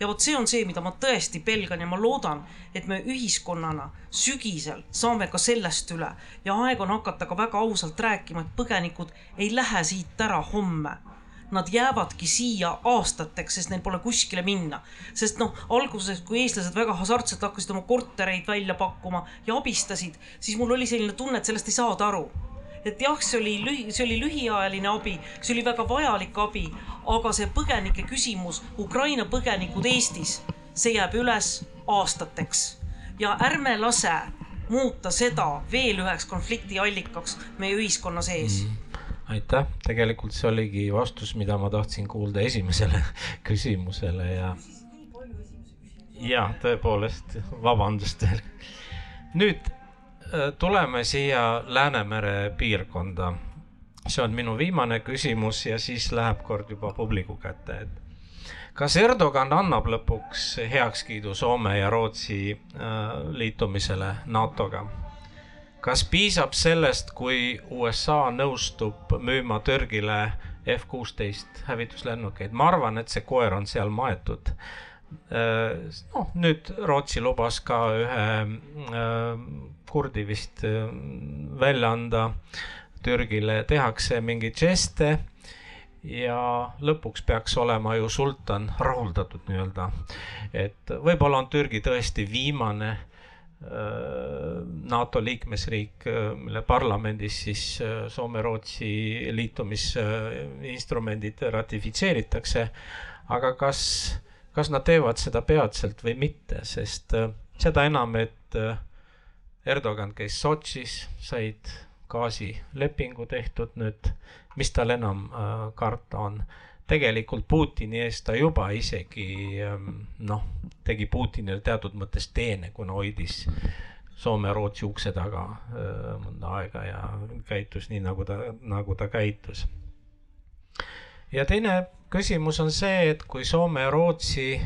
ja vot see on see, mida ma tõesti pelgan ja ma loodan, et me ühiskonnana sügisel saame ka sellest üle ja aeg on hakata ka väga ausalt rääkima, et põgenikud ei lähe siit ära homme. Nad jäävadki siia aastateks, sest neil pole kuskile minna. sest noh, alguses, kui eestlased väga hasartselt hakkasid oma kortereid välja pakkuma ja abistasid, siis mul oli selline tunne, et sellest ei saada aru. Et jah, see oli lühi, see oli lühiajaline abi, see oli väga vajalik abi, aga see põgenike küsimus, Ukraina põgenikud Eestis, see jääb üles aastateks. Ja ärme lase muuta seda veel üheks konflikti allikaks meie ühiskonna sees. Mm aitäh, tegelikult see oligi vastus, mida ma tahtsin kuulda esimesele [laughs] küsimusele ja. ja tõepoolest, vabandust veel. nüüd äh, tuleme siia Läänemere piirkonda. see on minu viimane küsimus ja siis läheb kord juba publiku kätte, et kas Erdogan annab lõpuks heakskiidu Soome ja Rootsi äh, liitumisele NATO-ga? Kas piisab sellest, kui USA nõustub müüma Türgile F kuusteist hävituslennukeid, ma arvan, et see koer on seal maetud. Äh, noh, nüüd Rootsi lubas ka ühe äh, kurdi vist välja anda Türgile, tehakse mingeid žeste ja lõpuks peaks olema ju sultan rahuldatud nii-öelda. et võib-olla on Türgi tõesti viimane äh, NATO liikmesriik, äh, mille parlamendis siis äh, Soome-Rootsi liitumisinstrumendid ratifitseeritakse. aga kas, kas nad teevad seda peatselt või mitte, sest seda enam, et Erdogan käis Sotšis, said gaasilepingu tehtud nüüd mis tal enam äh, karta on. Tegelikult Putini eest ta juba isegi ähm, noh, tegi Putinile teatud mõttes teene, kuna hoidis Soome-Rootsi ukse taga äh, mõnda aega ja käitus nii, nagu ta, nagu ta käitus. ja teine küsimus on see, et kui Soome ja Rootsi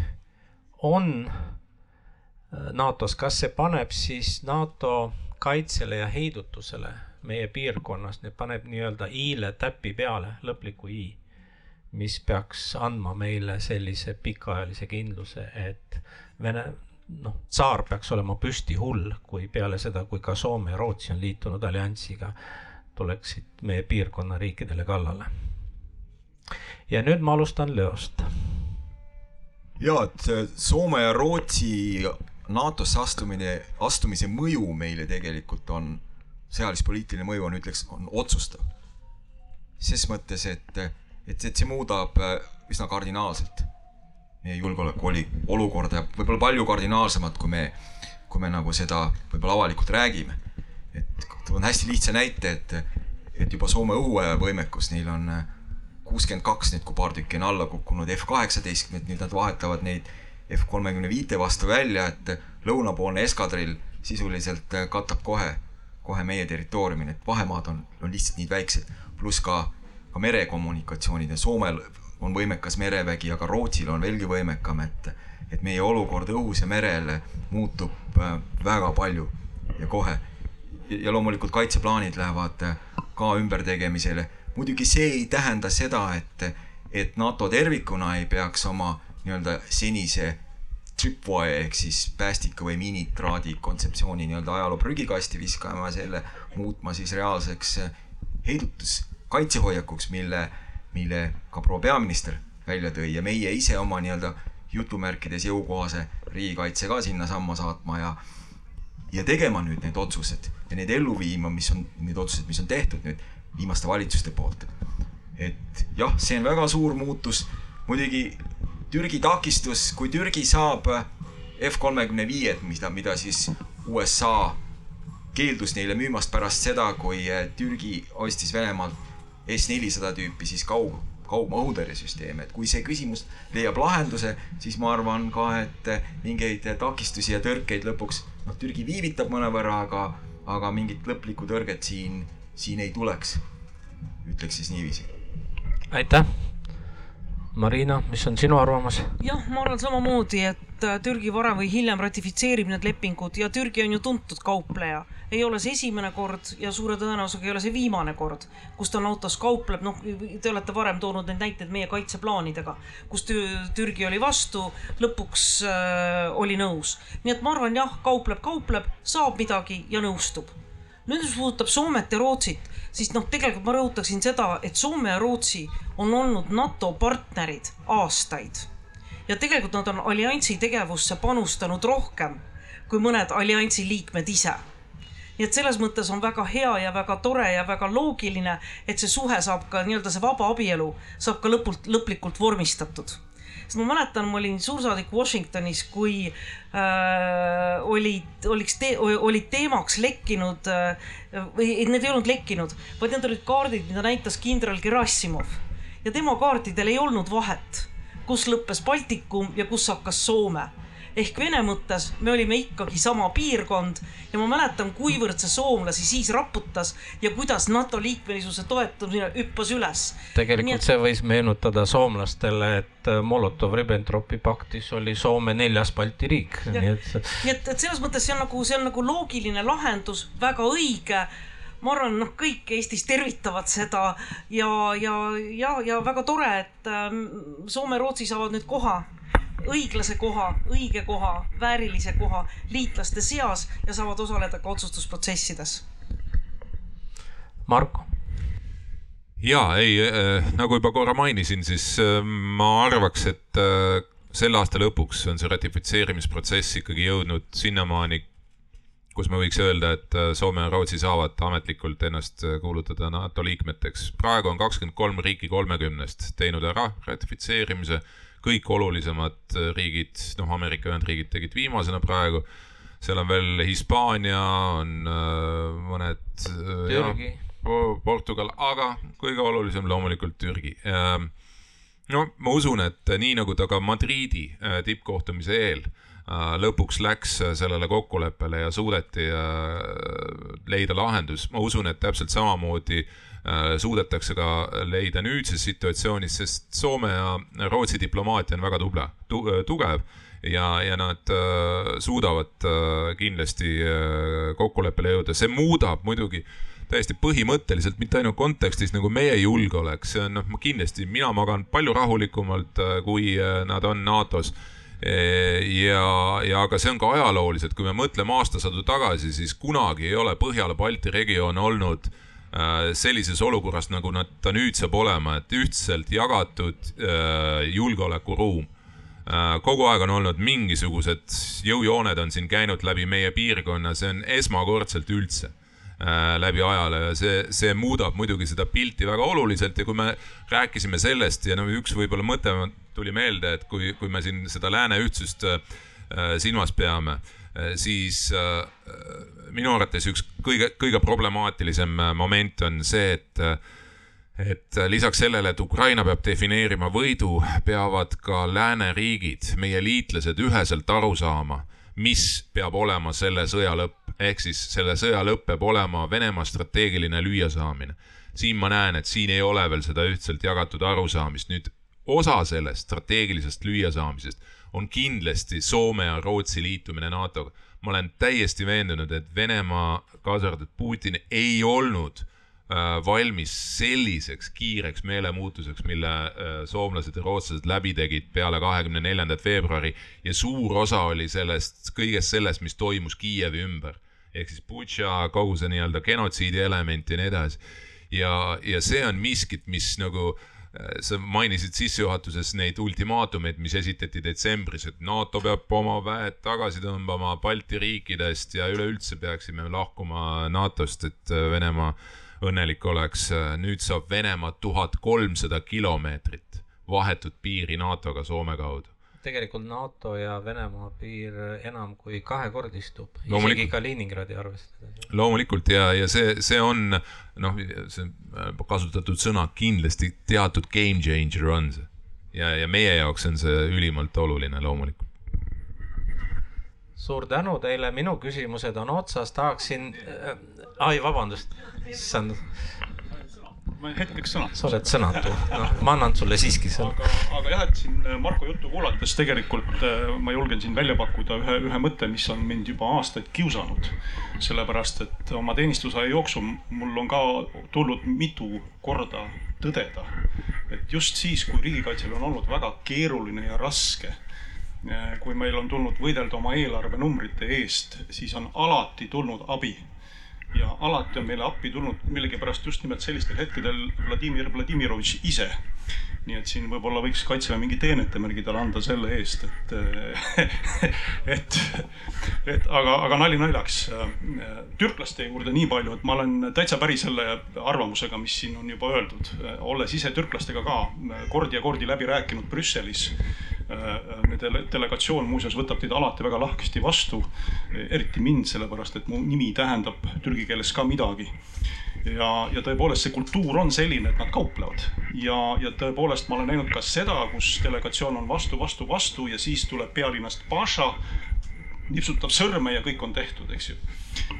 on äh, NATO-s, kas see paneb siis NATO kaitsele ja heidutusele meie piirkonnas, nüüd paneb nii-öelda i-le täpi peale, lõpliku i, mis peaks andma meile sellise pikaajalise kindluse, et Vene, noh, tsaar peaks olema püsti hull, kui peale seda, kui ka Soome ja Rootsi on liitunud alliansiga, tuleksid meie piirkonna riikidele kallale. ja nüüd ma alustan Leost. ja, et Soome ja Rootsi NATO-sse astumine, astumise mõju meile tegelikult on sõjalis-poliitiline mõju on, ütleks, on otsustav. ses mõttes, et, et, et see muudab äh, üsna kardinaalselt meie julgeoleku oli olukorda ja võib-olla palju kardinaalsemat, kui me, kui me nagu seda võib-olla avalikult räägime. et toon hästi lihtsa näite, et, et juba Soome õhuväevõimekus, neil on äh, kuuskümmend kaks nüüd, kui paar tükki on alla kukkunud F kaheksateistkümned, nüüd nad vahetavad neid F kolmekümne viite vastu välja, et lõunapoolne eskadrill sisuliselt äh, katab kohe kohe meie territooriumil, et vahemaad on, on lihtsalt nii väiksed, pluss ka, ka merekommunikatsioonid ja Soomel on võimekas merevägi, aga Rootsil on veelgi võimekam, et, et meie olukord õhus ja merel muutub äh, väga palju ja kohe. ja loomulikult kaitseplaanid lähevad äh, ka ümbertegemisele. muidugi see ei tähenda seda, et, et NATO tervikuna ei peaks oma nii-öelda senise tripwire ehk siis päästika või miinitraadi kontseptsiooni nii-öelda ajaloo prügikasti viskama ja selle muutma siis reaalseks heidutus, kaitsehoiakuks, mille, mille ka proua peaminister välja tõi ja meie ise oma nii-öelda jutumärkides jõukohase riigikaitse ka sinnasamma saatma ja ja tegema nüüd need otsused ja neid ellu viima, mis on need otsused, mis on tehtud nüüd viimaste valitsuste poolt. et jah, see on väga suur muutus, muidugi Türgi takistus, kui Türgi saab F kolmekümne viied, mida, mida siis USA keeldus neile müümast pärast seda, kui Türgi ostis Venemaalt S-400 tüüpi siis kaug, kaugmaa-õhutõrjesüsteeme, et kui see küsimus leiab lahenduse, siis ma arvan ka, et mingeid takistusi ja tõrkeid lõpuks, noh, Türgi viivitab mõnevõrra, aga, aga mingit lõplikku tõrget siin, siin ei tuleks. ütleks siis niiviisi. aitäh Marina, mis on sinu arvamus? jah, ma arvan samamoodi, et äh, Türgi varem või hiljem ratifitseerib need lepingud ja Türgi on ju tuntud kaupleja. ei ole see esimene kord ja suure tõenäosusega ei ole see viimane kord, kus ta autos kaupleb, noh, te olete varem toonud neid näiteid meie kaitseplaanidega, kus Türgi oli vastu, lõpuks äh, oli nõus. nii et ma arvan, jah, kaupleb, kaupleb, saab midagi ja nõustub nüüd, mis puudutab Soomet ja Rootsit, siis noh, tegelikult ma rõhutaksin seda, et Soome ja Rootsi on olnud NATO partnerid aastaid. Ja tegelikult nad on alliansi tegevusse panustanud rohkem kui mõned alliansi liikmed ise. Nii et selles mõttes on väga hea ja väga tore ja väga loogiline, et see suhe saab ka nii-öelda see vaba abielu saab ka lõpult, lõplikult vormistatud. Sest ma mäletan, ma olin suursaadik Washingtonis, kui äh, olid, oliks te, olid teemaks lekkinud äh, või need ei olnud lekkinud, vaid need olid kaardid, mida näitas kindral Gerassimov. Ja tema kaartidel ei olnud vahet, kus lõppes Baltikum ja kus hakkas Soome ehk vene mõttes me olime ikkagi sama piirkond ja ma mäletan, kuivõrd see soomlasi siis raputas ja kuidas NATO liikmelisuse toetamine hüppas üles. tegelikult et... see võis meenutada soomlastele, et äh, Molotov-Ribbentropi paktis oli Soome neljas Balti riik. nii et, nii et, et selles mõttes see on nagu, see on nagu loogiline lahendus, väga õige ma arvan, noh, kõik Eestis tervitavad seda ja, ja, ja, ja väga tore, et ähm, Soome-Rootsi saavad nüüd koha õiglase koha, õige koha, väärilise koha liitlaste seas ja saavad osaleda ka otsustusprotsessides. Marko ja ei äh,, nagu juba korra mainisin, siis äh, ma arvaks, et äh, selle aasta lõpuks on see ratifitseerimisprotsess ikkagi jõudnud sinnamaani, kus me võiks öelda, et äh, Soome ja Rootsi saavad ametlikult ennast äh, kuulutada NATO liikmeteks. praegu on kakskümmend kolm riiki kolmekümnest teinud ära ratifitseerimise kõik olulisemad äh, riigid, noh, Ameerika Ühendriigid tegid viimasena praegu. seal on veel Hispaania, on mõned. Türgi. Portugal, aga kõige olulisem loomulikult Türgi äh,. no ma usun, et nii nagu ta ka Madriidi tippkohtumise eel äh, lõpuks läks äh, sellele kokkuleppele ja suudeti leida lahendus, ma usun, et täpselt samamoodi äh, Äh, suudetakse ka leida nüüdses situatsioonis, sest Soome ja Rootsi diplomaatia on väga tubla tu,, äh, tugev ja, ja nad äh, suudavad äh, kindlasti äh, kokkuleppele jõuda, see muudab muidugi täiesti põhimõtteliselt, mitte ainult kontekstis nagu meie julgeolek, see on noh, kindlasti, mina magan palju rahulikumalt, äh, kui nad on NATO-s ja, ja aga see on ka ajalooliselt, kui me mõtleme aastasadu tagasi, siis kunagi ei ole Põhjala-Balti regioon olnud Äh, sellises olukorras, nagu nad, ta nüüd saab olema, et ühtselt jagatud äh, julgeolekuruum. Äh, kogu aeg on olnud mingisugused jõujooned on siin käinud läbi meie piirkonna, see on esmakordselt üldse läbi ajaloo ja see, see muudab muidugi seda pilti väga oluliselt ja kui me rääkisime sellest ja no üks võib-olla mõte tuli meelde, et kui, kui me siin seda lääne ühtsust äh, silmas peame äh,, siis äh, minu arvates üks kõige, kõige problemaatilisem äh, moment on see, et äh, et lisaks sellele, et Ukraina peab defineerima võidu, peavad ka lääneriigid, meie liitlased üheselt aru saama, mis peab olema selle sõja lõpp. ehk siis selle sõja lõpp peab olema Venemaa strateegiline lüüasaamine. siin ma näen, et siin ei ole veel seda ühtselt jagatud arusaamist. nüüd osa sellest strateegilisest lüüasaamisest on kindlasti Soome ja Rootsi liitumine NATO-ga ma olen täiesti veendunud, et Venemaa, kaasa arvatud Putin, ei olnud äh, valmis selliseks kiireks meelemuutuseks, mille äh, soomlased ja rootslased läbi tegid peale kahekümne neljandat veebruari ja suur osa oli sellest, kõigest sellest, mis toimus Kiievi ümber. ehk siis Butša, kogu see nii-öelda genotsiidi element ja nii edasi. ja, ja see on miskit, mis nagu äh, sa mainisid sissejuhatuses neid ultimaatumeid, mis esitati detsembris, et NATO peab oma väed tagasi tõmbama Balti riikidest ja üleüldse peaksime lahkuma NATO-st, et äh, Venemaa õnnelik oleks. Äh, nüüd saab Venemaa tuhat kolmsada kilomeetrit vahetut piiri NATO-ga Soome kaudu tegelikult NATO ja Venemaa piir enam kui kahekordistub, isegi Kaliningradi arvestades. loomulikult ja, ja see, see on noh, see kasutatud sõna kindlasti teatud game changer on see. ja, ja meie jaoks on see ülimalt oluline loomulikult. suur tänu teile, minu küsimused on otsas, tahaksin äh,, ai vabandust, issand ma hetkeks sõna. sa oled sõnatu, noh, ma annan sulle siiski sõna. aga, aga jah, et siin äh, Marko juttu kuulates tegelikult äh, ma julgen siin välja pakkuda ühe, ühe mõtte, mis on mind juba aastaid kiusanud. sellepärast, et oma teenistusaja jooksul mul on ka tulnud mitu korda tõdeda, et just siis, kui riigikaitsel on olnud väga keeruline ja raske äh, kui meil on tulnud võidelda oma eelarvenumbrite eest, siis on alati tulnud abi ja alati on meile appi tulnud millegipärast just nimelt sellistel hetkedel Vladimir Vladimirovitš ise nii et siin võib-olla võiks Kaitseväe mingi teenetemärgi talle anda selle eest, et, [laughs] et, et aga, aga nali naljaks. türklaste juurde nii palju, et ma olen täitsa päri selle arvamusega, mis siin on juba öeldud, olles ise türklastega ka kordi ja kordi läbi rääkinud Brüsselis. Nende delegatsioon muuseas võtab teid alati väga lahkesti vastu, eriti mind, sellepärast et mu nimi tähendab türgi keeles ka midagi. Ja, ja tõepoolest see kultuur on selline, et nad kauplevad. Ja, ja tõepoolest ma olen näinud ka seda, kus delegatsioon on vastu, vastu, vastu ja siis tuleb pealinnast paša, nipsutab sõrme ja kõik on tehtud, eks ju.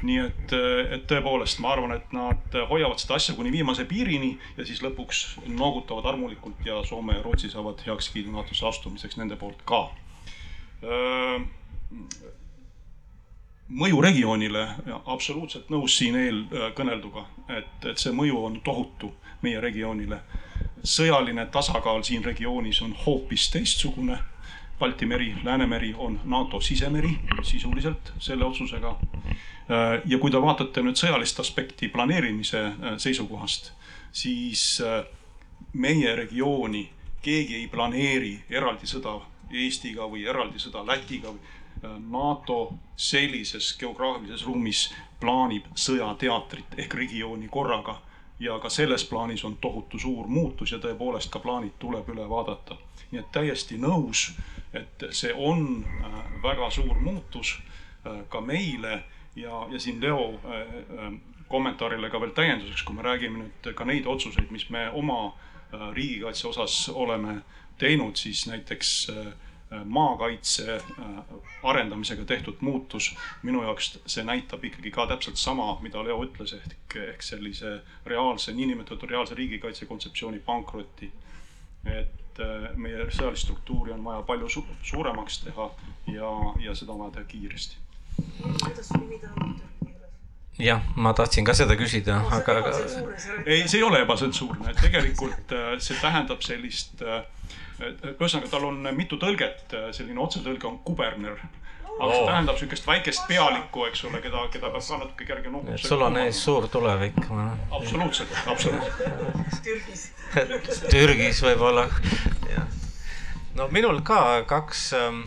nii et, et tõepoolest ma arvan, et nad hoiavad seda asja kuni viimase piirini ja siis lõpuks noogutavad armulikult ja Soome ja Rootsi saavad heakskiidu NATO-sse astumiseks nende poolt ka mõju regioonile, absoluutselt nõus siin eelkõnelduga, et, et see mõju on tohutu meie regioonile. sõjaline tasakaal siin regioonis on hoopis teistsugune. Balti meri, Läänemeri on NATO sisemeri sisuliselt selle otsusega. ja kui te vaatate nüüd sõjalist aspekti planeerimise seisukohast, siis meie regiooni keegi ei planeeri eraldi sõda Eestiga või eraldi sõda Lätiga NATO sellises geograafilises ruumis plaanib sõjateatrit ehk regiooni korraga ja ka selles plaanis on tohutu suur muutus ja tõepoolest ka plaanid tuleb üle vaadata. nii et täiesti nõus, et see on äh, väga suur muutus äh, ka meile ja, ja siin Leo äh, kommentaarile ka veel täienduseks, kui me räägime nüüd ka neid otsuseid, mis me oma riigikaitse osas oleme teinud, siis näiteks äh, maakaitse äh, arendamisega tehtud muutus, minu jaoks see näitab ikkagi ka täpselt sama, mida Leo ütles, ehk, ehk sellise reaalse, niinimetatud reaalse riigikaitse kontseptsiooni pankrotti. et äh, meie sõjalist struktuuri on vaja palju su suuremaks teha ja, ja seda on vaja teha kiiresti. kuidas sul nimi tähendab? jah, ma tahtsin ka seda küsida, aga, aga. ei, see ei ole ebatsensuurne, tegelikult äh, see tähendab sellist äh, ühesõnaga, tal on mitu tõlget, selline otsetõlge on kuberner. aga see tähendab sihukest väikest pealikku, eks ole, keda, keda ka natuke kerge nokku. sul on ees suur tulevik. absoluutselt, absoluutselt. Türgis. [laughs] Türgis võib-olla, jah. no minul ka kaks ähm,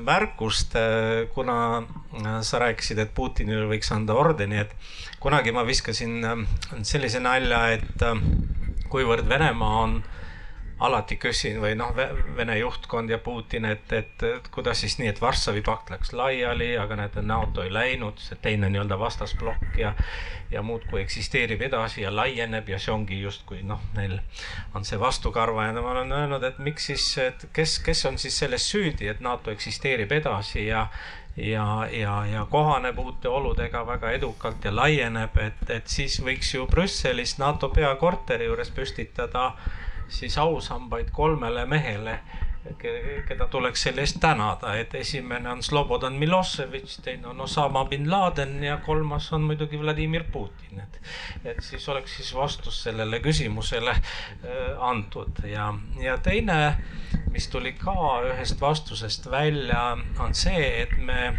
märkust, äh, kuna äh, sa rääkisid, et Putinile võiks anda ordeni, et kunagi ma viskasin ähm, sellise nalja, et ähm, kuivõrd Venemaa on alati küsin või noh, Vene juhtkond ja Putin, et, et, et kuidas siis nii, et Varssavi pakt läks laiali, aga näete, NATO ei läinud, see teine nii-öelda vastasplokk ja ja muudkui eksisteerib edasi ja laieneb ja see ongi justkui noh, neil on see vastukarva ja ma olen öelnud, et miks siis, et kes, kes on siis selles süüdi, et NATO eksisteerib edasi ja ja, ja, ja kohaneb uute oludega väga edukalt ja laieneb, et, et siis võiks ju Brüsselis NATO peakorteri juures püstitada äh, siis ausambaid kolmele mehele, keda tuleks selle eest tänada, et esimene on Slobodan Miloševič, teine on Osama bin Laden ja kolmas on muidugi Vladimir Putin, et. et siis oleks siis vastus sellele küsimusele äh, antud ja, ja teine, mis tuli ka ühest vastusest välja, on see, et me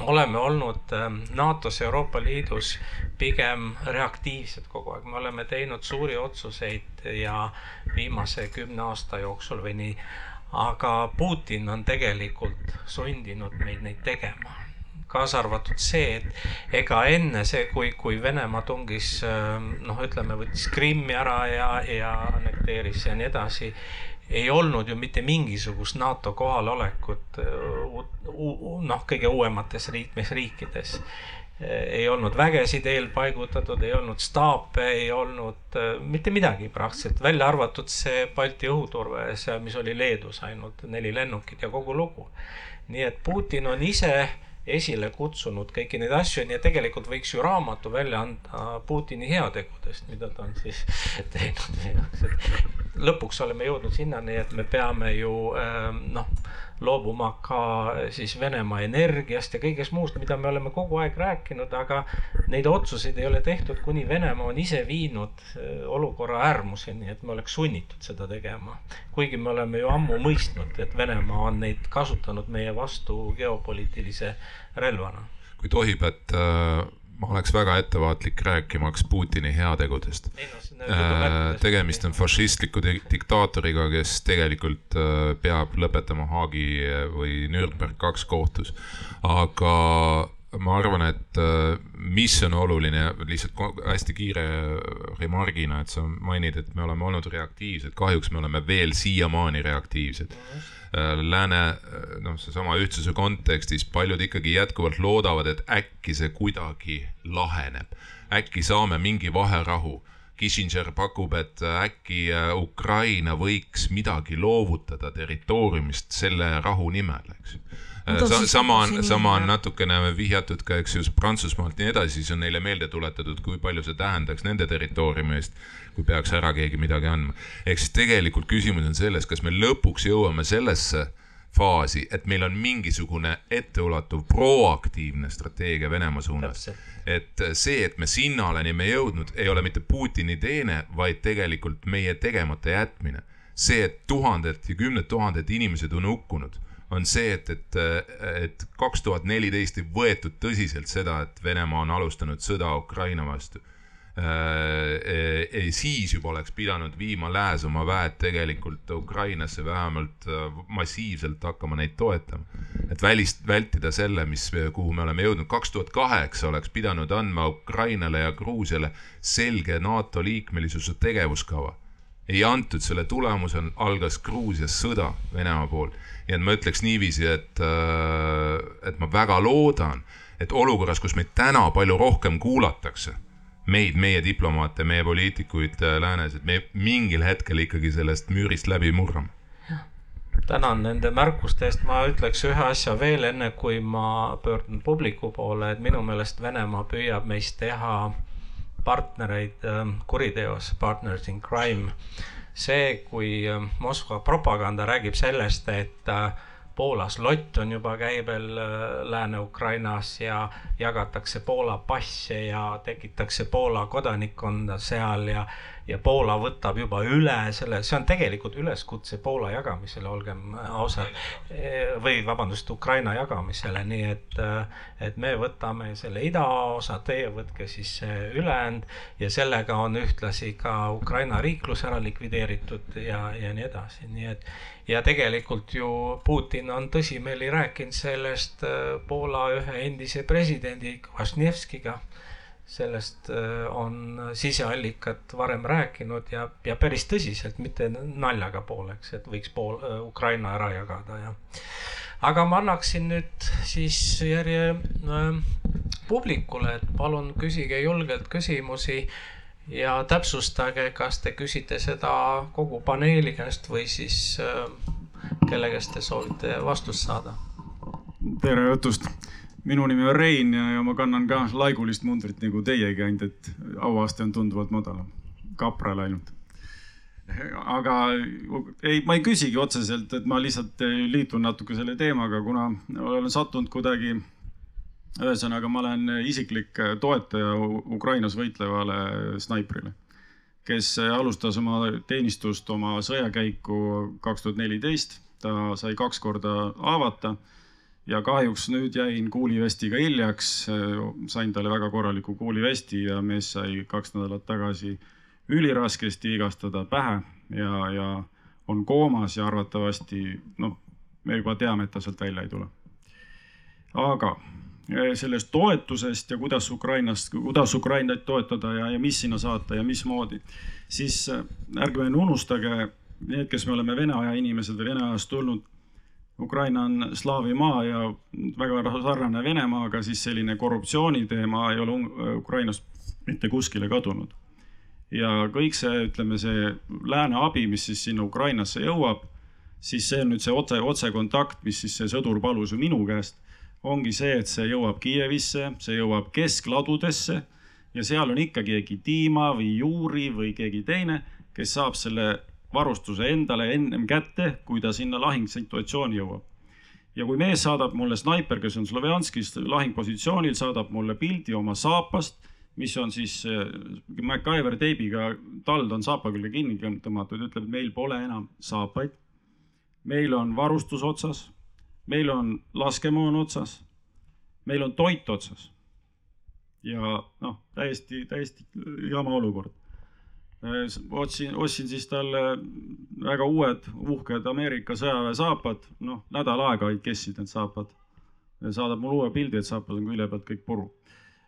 oleme olnud ähm, NATO-s, Euroopa Liidus pigem reaktiivsed kogu aeg, me oleme teinud suuri otsuseid ja viimase kümne aasta jooksul või nii. aga Putin on tegelikult sundinud meid neid tegema kaasa arvatud see, et ega enne see, kui, kui Venemaa tungis ähm, noh, ütleme, võttis Krimmi ära ja, ja annekteeris ja nii edasi ei olnud ju mitte mingisugust NATO kohalolekut noh, kõige uuemates liikmesriikides. ei olnud vägesid eelpaigutatud, ei olnud staape, ei olnud mitte midagi praktiliselt, välja arvatud see Balti õhuturve, see, mis oli Leedus ainult neli lennukit ja kogu lugu. nii et Putin on ise esile kutsunud kõiki neid asju, nii et tegelikult võiks ju raamatu välja anda Putini heategudest, mida ta on siis [laughs] teinud. Meie jaoks, et lõpuks oleme jõudnud sinnani, et me peame ju ähm, noh, loobuma ka siis Venemaa energiast ja kõigest muust, mida me oleme kogu aeg rääkinud, aga neid otsuseid ei ole tehtud, kuni Venemaa on ise viinud äh, olukorra äärmuseni, et me oleks sunnitud seda tegema. kuigi me oleme ju ammu mõistnud, et Venemaa on neid kasutanud meie vastu geopoliitilise relvana. kui tohib, et äh, ma oleks väga ettevaatlik rääkimaks Putini heategudest. tegemist on fašistliku diktaatoriga, kes tegelikult peab lõpetama Haagi või Nürnberg kaks kohtus. aga ma arvan, et mis on oluline, lihtsalt hästi kiire remargina, et sa mainid, et me oleme olnud reaktiivsed, kahjuks me oleme veel siiamaani reaktiivsed mm. -hmm Äh, lääne, äh, noh, seesama ühtsuse kontekstis paljud ikkagi jätkuvalt loodavad, et äkki see kuidagi laheneb. äkki saame mingi vaherahu. Kissinger pakub, et äkki äh, Ukraina võiks midagi loovutada territooriumist selle rahu nimel, eks Sa, sama on, sama on natukene vihjatud ka, eks ju, Prantsusmaalt ja nii edasi, siis on neile meelde tuletatud, kui palju see tähendaks nende territooriumi eest, kui peaks ära keegi midagi andma. ehk siis tegelikult küsimus on selles, kas me lõpuks jõuame sellesse faasi, et meil on mingisugune etteulatuv proaktiivne strateegia Venemaa suunas. et see, et me sinnani oleme jõudnud, ei ole mitte Putini teene, vaid tegelikult meie tegemata jätmine. see, et tuhanded ja kümned tuhanded inimesed on hukkunud on see, et, et, et kaks tuhat neliteist ei võetud tõsiselt seda, et Venemaa on alustanud sõda Ukraina vastu. Äh, siis juba oleks pidanud viima lääs oma väed tegelikult Ukrainasse vähemalt äh, massiivselt hakkama neid toetama. et välist, vältida selle, mis, kuhu me oleme jõudnud, kaks tuhat kaheksa oleks pidanud andma Ukrainale ja Gruusiale selge NATO liikmelisuse tegevuskava ei antud, selle tulemusel algas Gruusias sõda Venemaa poolt. nii et ma ütleks niiviisi, et, äh, et ma väga loodan, et olukorras, kus meid täna palju rohkem kuulatakse, meid, meie diplomaate, meie poliitikuid äh, läänes, et me mingil hetkel ikkagi sellest müürist läbi murrame. Tänan nende märkuste eest, ma ütleks ühe asja veel, enne kui ma pöördun publiku poole, et minu meelest Venemaa püüab meist teha partnereid ähm, kuriteos, partners in crime. see, kui ähm, Moskva propaganda räägib sellest, et äh, Poolas lott on juba käibel äh, Lääne-Ukrainas ja jagatakse Poola passe ja tekitakse Poola kodanikkonda seal ja ja Poola võtab juba üle selle, see on tegelikult üleskutse Poola jagamisele, olgem ausad, või vabandust, Ukraina jagamisele, nii et, et me võtame selle idaosa, teie võtke siis ülejäänud ja sellega on ühtlasi ka Ukraina riiklus ära likvideeritud ja, ja nii edasi, nii et ja tegelikult ju Putin on tõsimeeli rääkinud sellest Poola ühe endise presidendi Kvasnevskiga sellest äh, on siseallikad varem rääkinud ja, ja päris tõsiselt, mitte naljaga pooleks, et võiks pool äh, Ukraina ära jagada ja. aga ma annaksin nüüd siis järje äh, publikule, et palun küsige julgelt küsimusi ja täpsustage, kas te küsite seda kogu paneeli käest või siis äh, kelle käest te soovite vastust saada. tere õhtust minu nimi on Rein ja, ja ma kannan ka laigulist mundrit nagu teiegi, ainult et auaste on tunduvalt madalam, kapral ainult. aga ei, ma ei küsigi otseselt, et ma lihtsalt liitun natuke selle teemaga, kuna olen sattunud kuidagi, ühesõnaga, ma olen isiklik toetaja Ukrainas võitlevale snaiprile, kes alustas oma teenistust, oma sõjakäiku kaks tuhat neliteist, ta sai kaks korda haavata ja kahjuks nüüd jäin kuulivestiga hiljaks, sain talle väga korraliku kuulivesti ja mees sai kaks nädalat tagasi üliraskesti vigastada pähe ja, ja on koomas ja arvatavasti noh, me juba teame, et ta sealt välja ei tule. aga eh, sellest toetusest ja kuidas Ukrainast, kuidas Ukrainat toetada ja, ja mis sinna saata ja mismoodi, siis eh, ärge unustage, need, kes me oleme Vene aja inimesed või Vene ajast tulnud Ukraina on slaavi maa ja väga sarnane Venemaaga, siis selline korruptsiooni teema ei ole Ukrainast mitte kuskile kadunud. ja kõik see, ütleme, see lääne abi, mis siis sinna Ukrainasse jõuab, siis see on nüüd see otse, otsekontakt, mis siis see sõdur palus ju minu käest, ongi see, et see jõuab Kiievisse, see jõuab keskladudesse ja seal on ikkagi keegi Dima või Juri või keegi teine, kes saab selle varustuse endale ennem kätte, kui ta sinna lahingsituatsiooni jõuab. ja kui mees saadab mulle snaiper, kes on Slovjanskis lahingpositsioonil, saadab mulle pildi oma saapast, mis on siis äh, MacGyver teibiga, tald on saapa külge kinni tõmmatud, ütleb, et meil pole enam saapaid. meil on varustus otsas, meil on laskemoon otsas, meil on toit otsas. ja noh, täiesti, täiesti jama olukord. Ostsin, ostsin siis talle väga uued uhked Ameerika sõjaväe saapad, noh nädal aega kestsid need saapad. saadab mulle uue pildi, et saapad on külje pealt kõik puru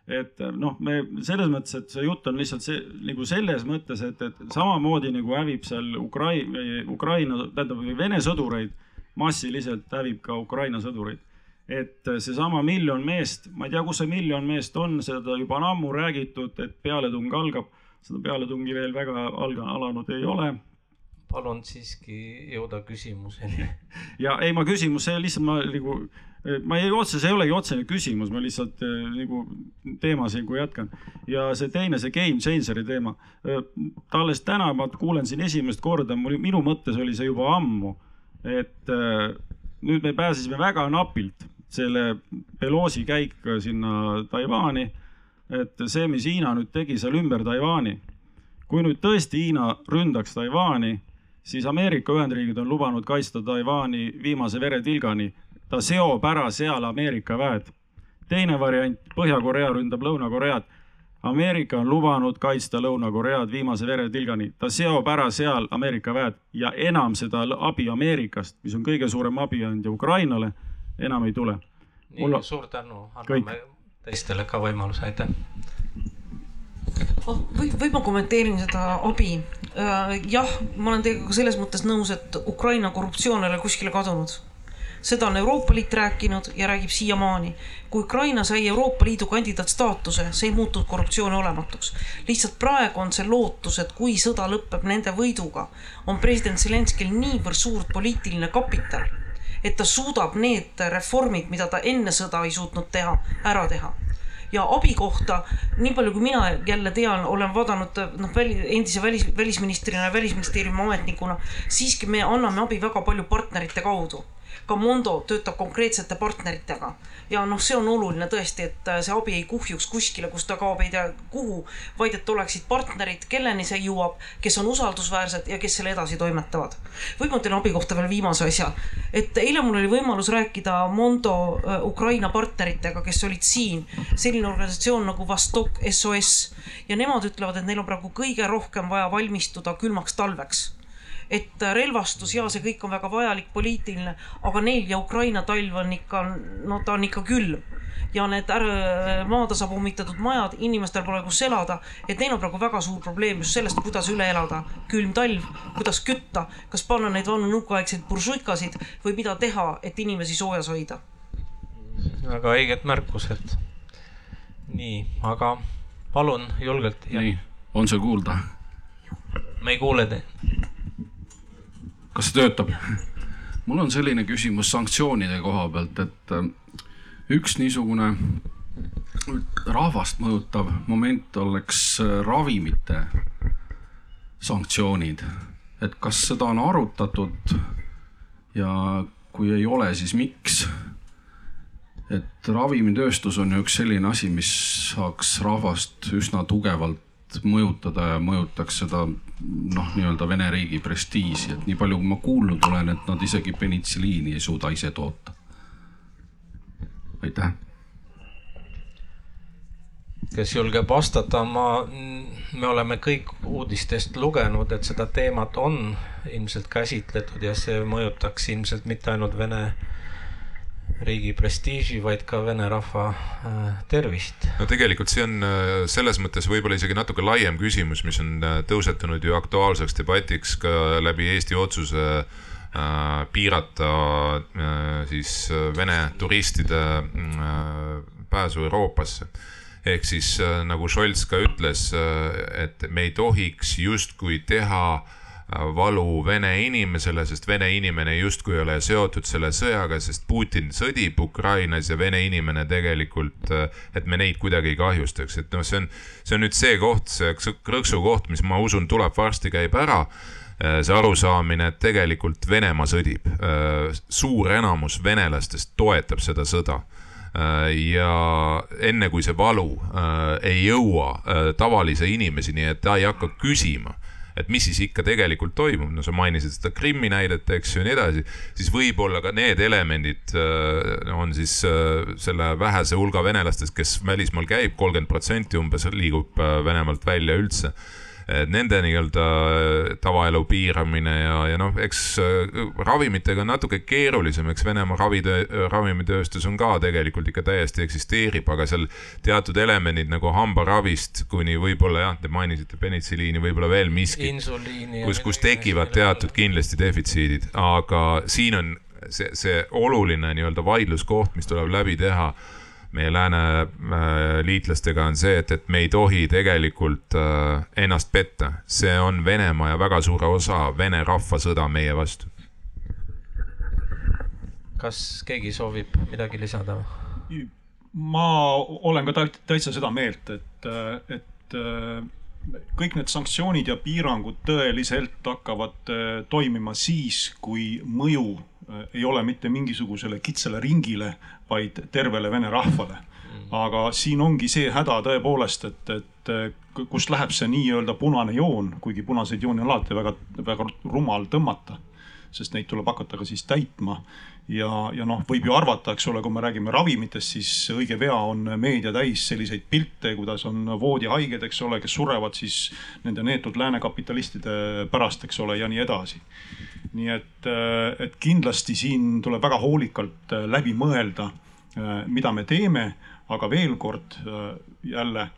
et noh, me selles mõttes, et see jutt on lihtsalt see nagu selles mõttes, et, et samamoodi nagu hävib seal Ukraina, Ukraina, tähendab Vene sõdureid massiliselt hävib ka Ukraina sõdureid. et seesama miljon meest, ma ei tea, kus see miljon meest on, seda juba on ammu räägitud, et pealetung algab. Seda pealetungi veel väga alga, alanud ei ole. palun siiski jõuda küsimuseni. [laughs] ja ei, ma küsimus, see lihtsalt ma nagu ma ei, otse, see ei olegi otsene küsimus, ma lihtsalt äh, nagu teemas nagu jätkan. ja see teine, see game changer'i teema. Äh, alles täna ma kuulen siin esimest korda, mul, minu mõttes oli see juba ammu, et äh, nüüd me pääsesime väga napilt selle Pelosi käik sinna Taiwan'i. Et see, mis Hiina nüüd tegi seal ümber Taiwan'i, kui nüüd tõesti Hiina ründaks Taiwan'i, siis Ameerika Ühendriigid on lubanud kaitsta Taiwan'i viimase veretilgani ta seob ära seal Ameerika väed. teine variant, Põhja-Korea ründab Lõuna-Koread. Ameerika on lubanud kaitsta Lõuna-Koread viimase veretilgani, ta seob ära seal Ameerika väed ja enam seda abi Ameerikast, mis on kõige suurem abiandja Ukrainale, enam ei tule. nii Mul..., suur tänu, anname teistele ka võimaluse, aitäh oh, või, või ma kommenteerin seda abi. Äh, jah, ma olen teiega ka selles mõttes nõus, et Ukraina korruptsioon ei ole kuskile kadunud seda on Euroopa Liit rääkinud ja räägib siiamaani. kui Ukraina sai Euroopa Liidu kandidaatstaatuse, see ei muutunud korruptsiooni olematuks. lihtsalt praegu on see lootus, et kui sõda lõpeb nende võiduga, on president Zelenskil niivõrd suur poliitiline kapital, et ta suudab need reformid, mida ta enne sõda ei suutnud teha, ära teha. Ja abi kohta, nii palju kui mina jälle tean, olen vaadanud noh, väli, endise välis, välisministrina ja välisministeeriumi ametnikuna, siiski me anname abi väga palju partnerite kaudu ka Mondo töötab konkreetsete partneritega. Ja noh, see on oluline tõesti, et see abi ei kuhjuks kuskile, kus ta kaob ei tea kuhu, vaid et oleksid partnerid, kelleni see jõuab, kes on usaldusväärsed ja kes selle edasi toimetavad. võib-olla teen abi kohta veel viimase asja, et eile mul oli võimalus rääkida Mondo äh, Ukraina partneritega, kes olid siin, selline organisatsioon nagu Vostok SOS ja nemad ütlevad, et neil on praegu kõige rohkem vaja valmistuda külmaks talveks et relvastus ja see kõik on väga vajalik, poliitiline, aga neil ja Ukraina talv on ikka, no ta on ikka külm ja need maatasa pommitatud majad, inimestel pole kus elada, et neil on praegu väga suur probleem just sellest, kuidas üle elada. külm talv, kuidas kütta, kas panna neid vanu nõukaaegseid buršuikasid või mida teha, et inimesi soojas hoida? väga õiged märkused. nii, aga palun julgelt. nii, on see kuulda? me ei kuule teid kas see töötab? mul on selline küsimus sanktsioonide koha pealt, et äh, üks niisugune rahvast mõjutav moment oleks äh, ravimite sanktsioonid. et kas seda on arutatud ja kui ei ole, siis miks? et ravimitööstus on ju üks selline asi, mis saaks rahvast üsna tugevalt mõjutada ja mõjutaks seda noh, nii-öelda Vene riigi prestiiži, et nii palju, kui ma kuulnud olen, et nad isegi penitsilliini ei suuda ise toota. aitäh. kes julgeb vastata, ma, me oleme kõik uudistest lugenud, et seda teemat on ilmselt käsitletud ja see mõjutaks ilmselt mitte ainult Vene riigi prestiiži, vaid ka vene rahva äh, tervist. no tegelikult see on äh, selles mõttes võib-olla isegi natuke laiem küsimus, mis on äh, tõusetunud ju aktuaalseks debatiks ka läbi Eesti otsuse piirata siis Vene turistide pääsu Euroopasse ehk siis nagu Scholz ka ütles, et me ei tohiks justkui teha äh, valu Vene inimesele, sest Vene inimene justkui ei ole seotud selle sõjaga, sest Putin sõdib Ukrainas ja Vene inimene tegelikult, et me neid kuidagi ei kahjustaks, et noh, see on, see on nüüd see koht, see krõksu koht, mis ma usun, tuleb varsti, käib ära. See arusaamine, et tegelikult Venemaa sõdib. suur enamus venelastest toetab seda sõda. Ja enne kui see valu ei jõua tavalise inimeseni, et ta ei hakka küsima et mis siis ikka tegelikult toimub, no sa mainisid seda Krimmi näidet, eks ju, ja nii edasi, siis võib-olla ka need elemendid äh, on siis äh, selle vähese hulga venelastest, kes välismaal käib, kolmkümmend protsenti umbes liigub äh, Venemaalt välja üldse nende nii-öelda tavaelu piiramine ja, ja noh, eks ravimitega on natuke keerulisem, eks Venemaa ravitöö, ravimitööstus on ka tegelikult ikka täiesti eksisteerib, aga seal teatud elemendid nagu hambaravist kuni võib-olla jah, te mainisite penitsiliini, võib-olla veel miski, kus, kus tekivad teatud kindlasti defitsiidid, aga siin on see, see oluline nii-öelda vaidluskoht, mis tuleb läbi teha meie lääne äh, liitlastega on see, et, et me ei tohi tegelikult äh, ennast petta. see on Venemaa ja väga suure osa Vene rahva sõda meie vastu. kas keegi soovib midagi lisada? ma olen ka täitsa seda meelt, et, et kõik need sanktsioonid ja piirangud tõeliselt hakkavad toimima siis, kui mõju ei ole mitte mingisugusele kitsale ringile, vaid tervele vene rahvale. aga siin ongi see häda tõepoolest, et, et kust läheb see nii-öelda punane joon, kuigi punaseid jooni on alati väga, väga rumal tõmmata, sest neid tuleb hakata ka siis täitma. Ja, ja noh, võib ju arvata, eks ole, kui me räägime ravimitest, siis õige pea on meedia täis selliseid pilte, kuidas on voodihaiged, eks ole, kes surevad siis nende neetud lääne kapitalistide pärast, eks ole, ja nii edasi. Nii et, äh, et kindlasti siin tuleb väga hoolikalt äh, läbi mõelda, äh, mida me teeme, aga veel kord jälle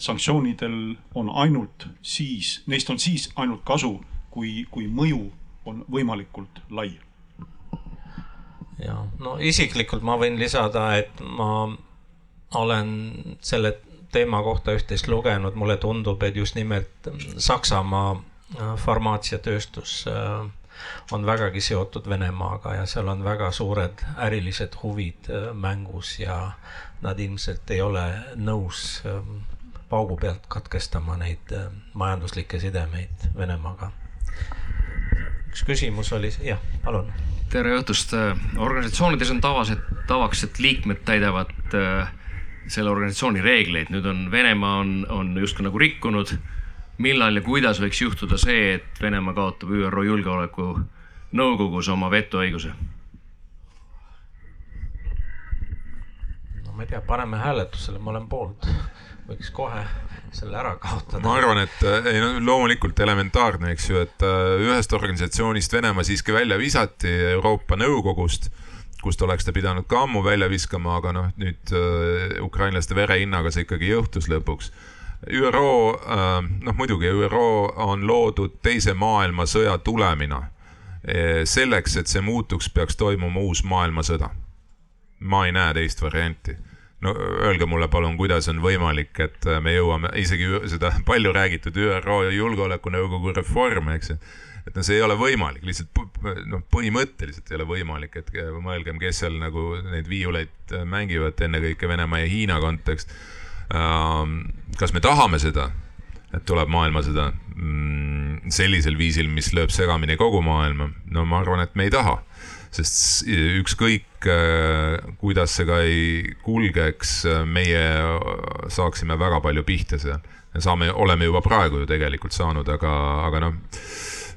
sanktsioonidel on ainult siis, neist on siis ainult kasu, kui, kui mõju on võimalikult lai. ja no isiklikult ma võin lisada, et ma olen selle teema kohta üht-teist lugenud, mulle tundub, et just nimelt Saksamaa farmaatsiatööstus äh, on vägagi seotud Venemaaga ja seal on väga suured ärilised huvid äh, mängus ja nad ilmselt ei ole nõus ähm, paugu pealt katkestama neid äh, majanduslikke sidemeid Venemaaga. Üks küsimus oli, jah, palun. tere õhtust, äh, organisatsioonides on tavas, et tavaks, et liikmed täidavad selle organisatsiooni reegleid, nüüd on Venemaa on, on justkui nagu rikkunud millal ja kuidas võiks juhtuda see, et Venemaa kaotab ÜRO Julgeolekunõukogus oma vetoõiguse? no ma ei tea, paneme hääletusele, ma olen poolt. võiks kohe selle ära kaotada. ma arvan, et äh, ei no loomulikult elementaarne, eks ju, et äh, ühest organisatsioonist Venemaa siiski välja visati Euroopa Nõukogust kust oleks ta pidanud ka ammu välja viskama, aga noh, nüüd äh, ukrainlaste verehinnaga see ikkagi juhtus lõpuks ÜRO, noh muidugi ÜRO on loodud teise maailmasõja tulemina. Selleks, et see muutuks, peaks toimuma uus maailmasõda. ma ei näe teist varianti. No öelge mulle palun, kuidas on võimalik, et me jõuame isegi seda [laughs] palju räägitud ÜRO Julgeolekunõukogu reformi, eks ju. Et no see ei ole võimalik, lihtsalt noh, põhimõtteliselt ei ole võimalik, et mõelgem, kes seal nagu neid viiuleid mängivad, ennekõike Venemaa ja Hiina kontekst. Ähm, kas me tahame seda, et tuleb maailmasõda mm, sellisel viisil, mis lööb segamini kogu maailma? no ma arvan, et me ei taha, sest ükskõik äh, kuidas see ka ei kulgeks, meie saaksime väga palju pihta seal. saame, oleme juba praegu ju tegelikult saanud, aga, aga noh,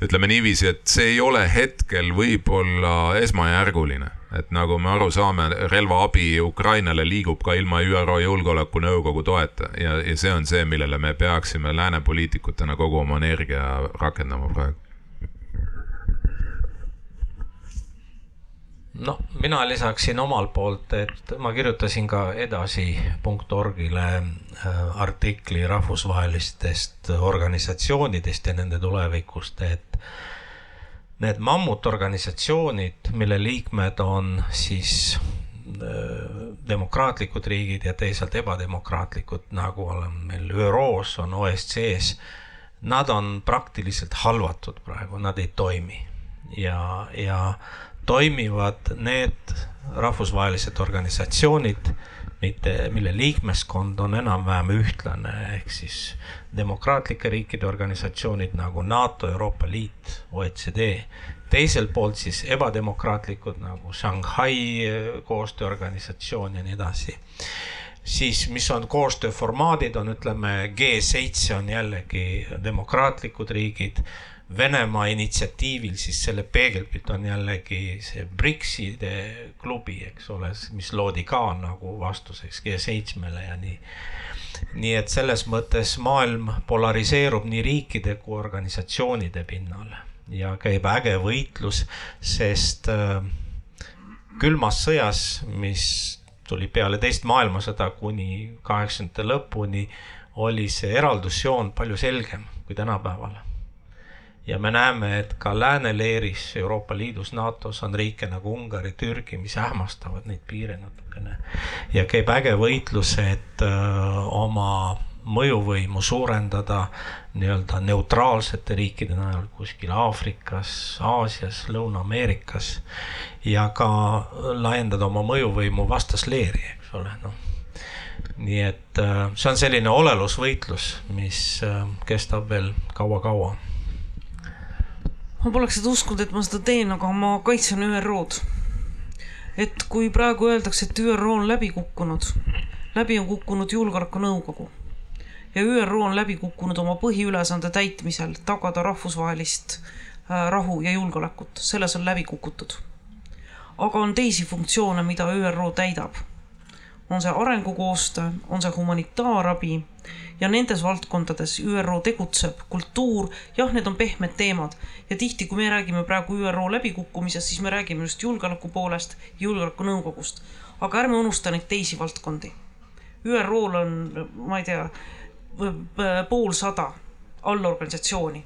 ütleme niiviisi, et see ei ole hetkel võib-olla esmajärguline et nagu me aru saame, relvaabi Ukrainale liigub ka ilma ÜRO Julgeolekunõukogu toeta ja, ja see on see, millele me peaksime lääne poliitikutena kogu oma energia rakendama praegu. No mina lisaksin omalt poolt, et ma kirjutasin ka edasi.org-ile äh, artikli rahvusvahelistest organisatsioonidest ja nende tulevikust, et need mammutorganisatsioonid, mille liikmed on siis äh, demokraatlikud riigid ja teisalt ebademokraatlikud, nagu on meil ÜRO-s, on OSCE-s, nad on praktiliselt halvatud praegu, nad ei toimi. ja, ja toimivad need rahvusvahelised organisatsioonid, mitte, mille liikmeskond on enam-vähem ühtlane, ehk siis demokraatlike riikide organisatsioonid nagu NATO, Euroopa Liit, OECD. teiselt poolt siis ebademokraatlikud nagu Shanghai koostööorganisatsioon ja nii edasi. siis mis on koostööformaadid, on ütleme G7 on jällegi demokraatlikud riigid. Venemaa initsiatiivil siis selle peegelpilt on jällegi see BRICS-ide klubi, eks ole, mis loodi ka nagu vastuseks G7-le ja nii. nii et selles mõttes maailm polariseerub nii riikide kui organisatsioonide pinnal ja käib äge võitlus, sest äh, külmas sõjas, mis tuli peale teist maailmasõda kuni kaheksakümnendate lõpuni, oli see eraldusjoon palju selgem kui tänapäeval. Ja me näeme, et ka lääneleeris Euroopa Liidus, NATO-s on riike nagu Ungari, Türgi, mis ähmastavad neid piire natukene. ja käib äge võitlus, et öö, oma mõjuvõimu suurendada nii-öelda neutraalsete riikide najal kuskil Aafrikas, Aasias, Lõuna-Ameerikas ja ka laiendada oma mõjuvõimu vastasleeri, eks ole, noh. nii et see on selline olelusvõitlus, mis kestab veel kaua-kaua. Ma poleks seda uskunud, et ma seda teen, aga ma kaitsen ÜRO-d. et kui praegu öeldakse, et ÜRO on läbi kukkunud, läbi on kukkunud Julgeolekunõukogu ja ÜRO on läbi kukkunud oma põhiülesande täitmisel tagada rahvusvahelist rahu ja julgeolekut, selles on läbi kukutud. aga on teisi funktsioone, mida ÜRO täidab. on see arengukoostöö, on see humanitaarabi ja nendes valdkondades ÜRO tegutseb, kultuur, jah, need on pehmed teemad. Ja tihti, kui me räägime praegu ÜRO läbikukkumisest, siis me räägime just julgeoleku poolest, julgeolekunõukogust, aga ärme unusta neid teisi valdkondi. ÜRO-l on, ma ei tea poolsada allorganisatsiooni.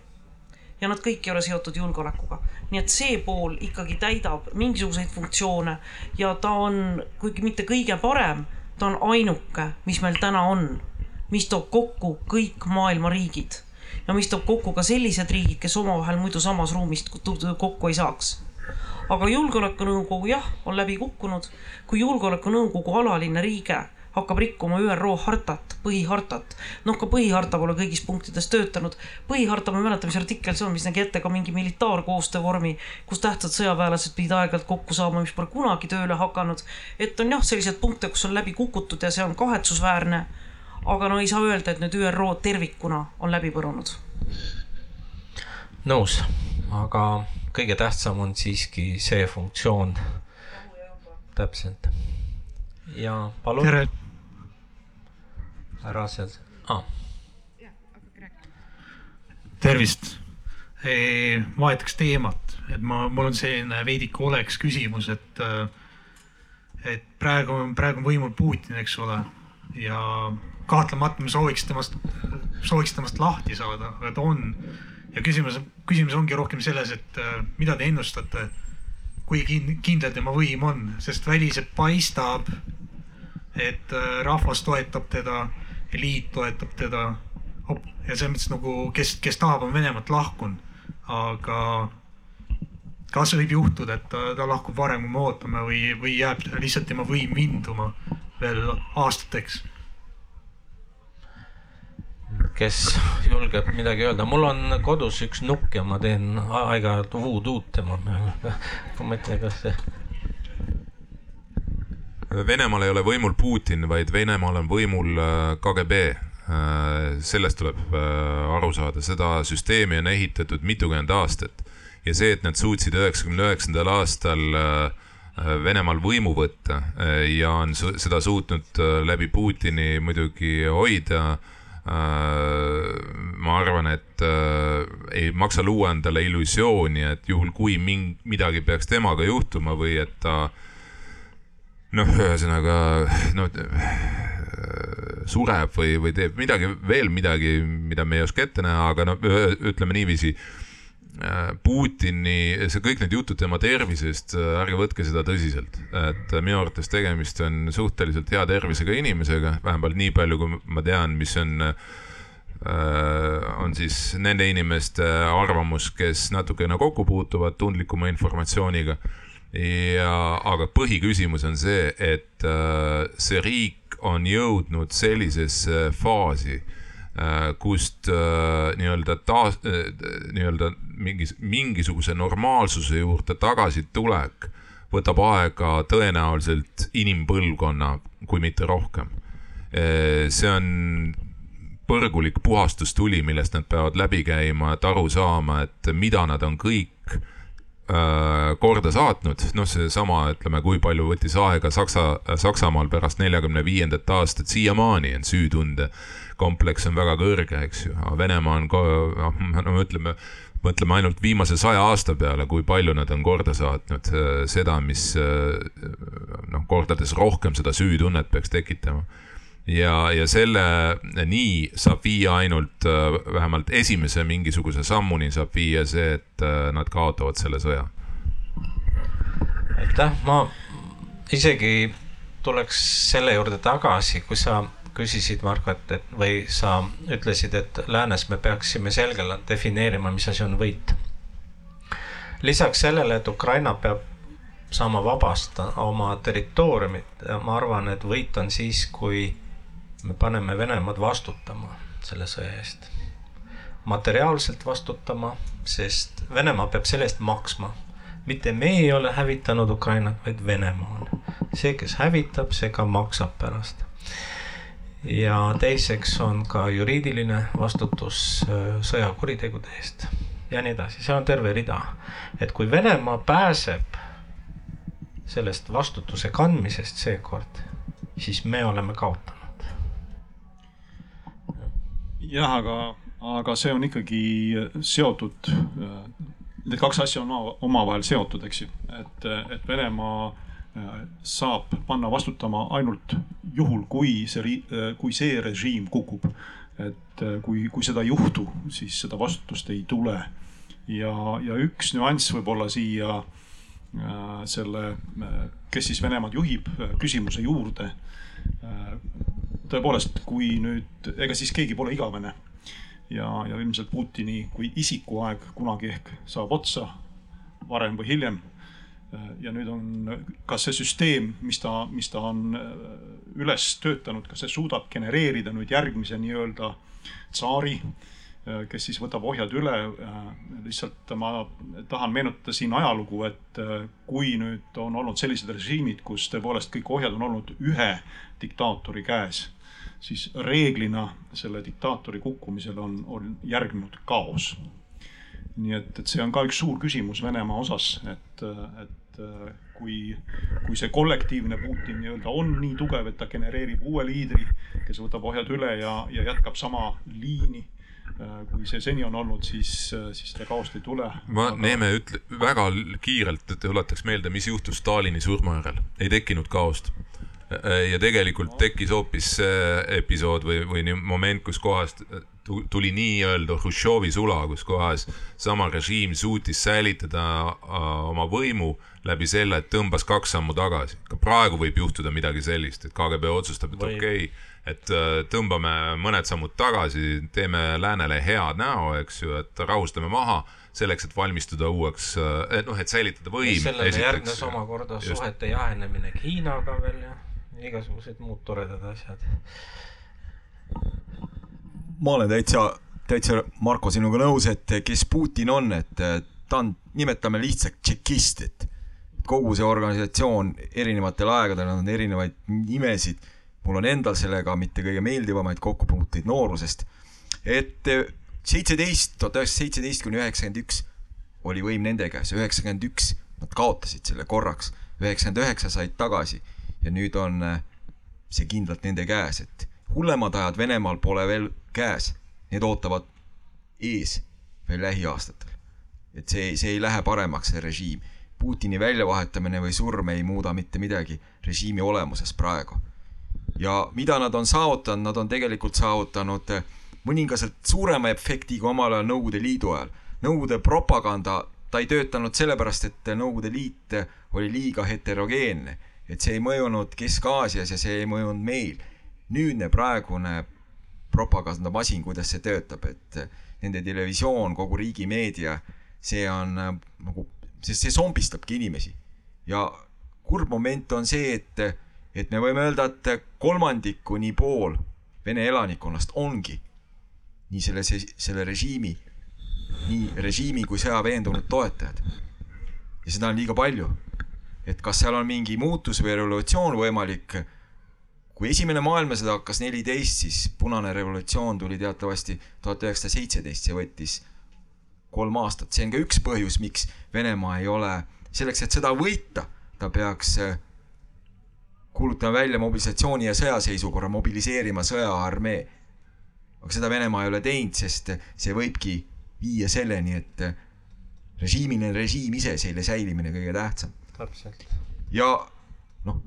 Ja nad kõik ei ole seotud julgeolekuga. nii et see pool ikkagi täidab mingisuguseid funktsioone. Ja ta on, kuigi mitte kõige parem, ta on ainuke, mis meil täna on, mis toob kokku kõik maailma riigid ja mis toob kokku ka sellised riigid, kes omavahel muidu samas ruumis kokku ei saaks. aga julgeolekunõukogu jah, on läbi kukkunud, kui julgeolekunõukogu alaline liige hakkab rikkuma ÜRO hartat, põhihartat. noh, ka põhiharta pole kõigis punktides töötanud. põhiharta, ma ei mäleta, mis artikkel see on, mis nägi ette ka mingi militaarkoostöö vormi, kus tähtsad sõjaväelased pidid aeg-ajalt kokku saama, mis pole kunagi tööle hakanud. et on jah, selliseid punkte, kus on läbi kukutud ja see on kahetsusväärne. Aga no ei saa öelda, et nüüd ÜRO tervikuna on läbi põrunud. nõus, aga kõige tähtsam on siiski see funktsioon. täpselt. ja palun. tere ära seal ah.. tervist. vahetaks teemat, et ma, mul on selline veidike oleks küsimus, et, et praegu, praegu on võimul Putin, eks ole, ja kahtlemata me sooviks temast, sooviks temast lahti saada, aga ta on. ja küsimus, küsimus ongi rohkem selles, et mida te ennustate, kui kindel tema võim on, sest väliselt paistab, et rahvas toetab teda eliit toetab teda. ja selles mõttes nagu, kes, kes tahab, on Venemaalt lahkunud, aga kas võib juhtuda, et ta, ta lahkub varem, kui me ootame või, või jääb lihtsalt tema võim vinduma veel aastateks? Kes julgeb midagi öelda, mul on kodus üks nukk ja ma teen aeg-ajalt voodoo'd tema peale. [laughs] ma tea, kas see Venemaal ei ole võimul Putin, vaid Venemaal on võimul KGB. sellest tuleb aru saada, seda süsteemi on ehitatud mitukümmend aastat ja see, et nad suutsid üheksakümne üheksandal aastal Venemaal võimu võtta ja on seda suutnud läbi Putini muidugi hoida. Ma arvan, et ei maksa luua endale illusiooni, et juhul kui ming-, midagi peaks temaga juhtuma või et ta noh, ühesõnaga no sureb või, või teeb midagi veel midagi, mida me ei oska ette näha, aga no ütleme niiviisi. Putini, see kõik need jutud tema tervisest, ärge võtke seda tõsiselt, et minu arvates tegemist on suhteliselt hea tervisega inimesega, vähemalt nii palju, kui ma tean, mis on on siis nende inimeste arvamus, kes natukene kokku puutuvad tundlikuma informatsiooniga. Ja, aga põhiküsimus on see, et äh, see riik on jõudnud sellisesse faasi äh,, kust äh, nii-öelda taas äh,, nii-öelda mingis, mingisuguse normaalsuse juurde tagasitulek võtab aega tõenäoliselt inimpõlvkonna, kui mitte rohkem. see on põrgulik puhastustuli, millest nad peavad läbi käima, et aru saama, et mida nad on kõik äh, korda saatnud, noh, seesama, ütleme, kui palju võttis aega Saksa, Saksamaal pärast neljakümne viiendat aastat, siiamaani on süütunde kompleks on väga kõrge, eks ju, Venemaa on, noh, no ütleme, mõtleme ainult viimase saja aasta peale, kui palju nad on korda saatnud äh, seda, mis äh, noh, kordades rohkem seda süütunnet peaks tekitama ja, ja selle nii saab viia ainult äh, vähemalt esimese mingisuguse sammuni saab viia see, et nad kaotavad selle sõja. aitäh, ma isegi tuleks selle juurde tagasi, kui sa küsisid, Marko, et, või sa ütlesid, et läänes me peaksime selgelt defineerima, mis asi on võit. lisaks sellele, et Ukraina peab saama vabastada oma territooriumit, ma arvan, et võit on siis, kui me paneme Venemaad vastutama selle sõja eest. materiaalselt vastutama, sest Venemaa peab selle eest maksma. mitte me ei ole hävitanud Ukrainat, vaid Venemaa on. see, kes hävitab, see ka maksab pärast. Ja teiseks on ka juriidiline vastutus äh, sõjakuritegude eest ja nii edasi, seal on terve rida. et kui Venemaa pääseb sellest vastutuse kandmisest seekord, siis me oleme kaotanud. Jah, aga, aga see on ikkagi seotud, need kaks asja on omavahel seotud, eks ju, et, et Venemaa äh, saab panna vastutama ainult juhul, kui see, kui see režiim kukub. et äh, kui, kui seda ei juhtu, siis seda vastutust ei tule. ja, ja üks nüanss võib-olla siia äh, selle, kes siis Venemaad juhib, küsimuse juurde tõepoolest, kui nüüd, ega siis keegi pole igavene. ja, ja ilmselt Putini kui isiku aeg kunagi ehk saab otsa, varem või hiljem. Ja nüüd on, kas see süsteem, mis ta, mis ta on äh, üles töötanud, kas see suudab genereerida nüüd järgmise nii-öelda tsaari äh, kes siis võtab ohjad üle. Äh, lihtsalt ma tahan meenutada siin ajalugu, et kui nüüd on olnud sellised režiimid, kus tõepoolest kõik ohjad on olnud ühe diktaatori käes siis reeglina selle diktaatori kukkumisel on, on järgnenud kaos. nii et, et see on ka üks suur küsimus Venemaa osas, et, et kui, kui see kollektiivne Putin nii-öelda on nii tugev, et ta genereerib uue liidri, kes võtab ohjad üle ja, ja jätkab sama liini kui see seni on olnud, siis, siis seda kaost ei tule. ma aga..., Neeme, ütle väga kiirelt, et tuletaks meelde, mis juhtus Stalini surma järel. ei tekkinud kaost Äh, ja tegelikult tekkis hoopis see episood või, või moment, kus kohast tuli nii-öelda Hruštšovi sula, kus kohas sama režiim suutis säilitada äh, oma võimu läbi selle, et tõmbas kaks sammu tagasi. ka praegu võib juhtuda midagi sellist, et KGB otsustab, et okei okay,, et äh, tõmbame mõned sammud tagasi, teeme läänele head näo, eks ju, et rahustame maha selleks, et valmistuda uueks, et noh, et säilitada võim. sellele järgnes omakorda suhete jahenemine Hiinaga veel ja igasugused muud toredad asjad. ma olen täitsa, täitsa Marko sinuga nõus, et kes Putin on, et ta on, nimetame lihtsalt tšekist, et kogu see organisatsioon erinevatel aegadel on erinevaid nimesid. mul on endal sellega mitte kõige meeldivamaid kokkupuuteid noorusest. et seitseteist, tuhat üheksasada seitseteist kuni üheksakümmend üks oli võim nende käes, üheksakümmend üks nad kaotasid selle korraks, üheksakümmend üheksa said tagasi ja nüüd on äh, see kindlalt nende käes, et hullemad ajad Venemaal pole veel käes, need ootavad ees veel lähiaastatel. et see, see ei lähe paremaks, see režiim. Putini väljavahetamine või surm ei muuda mitte midagi režiimi olemuses praegu. ja mida nad on saavutanud, nad on tegelikult saavutanud äh, mõningaselt suurema efekti kui omal ajal Nõukogude Liidu ajal. Nõukogude propaganda, ta ei töötanud sellepärast, et Nõukogude Liit oli liiga heterogeenne et see ei mõjunud Kesk-Aasias ja see ei mõjunud meil. nüüdne praegune propagandamasin, kuidas see töötab, et nende televisioon, kogu riigi meedia, see on äh, nagu, see, see zombistabki inimesi. ja kurb moment on see, et, et me võime öelda, et kolmandik kuni pool Vene elanikkonnast ongi nii selle, selle režiimi, nii režiimi kui sõja veendunud toetajad. ja seda on liiga palju et kas seal on mingi muutus või revolutsioon võimalik, kui esimene maailmasõda hakkas neliteist, siis punane revolutsioon tuli teatavasti tuhat üheksasada seitseteist, see võttis kolm aastat, see on ka üks põhjus, miks Venemaa ei ole, selleks, et sõda võita, ta peaks äh, kuulutama välja mobilisatsiooni ja sõjaseisukorra, mobiliseerima sõjaarmee. aga seda Venemaa ei ole teinud, sest see võibki viia selleni, et režiimiline režiim ise, selle säilimine kõige tähtsam. Täpselt. ja noh,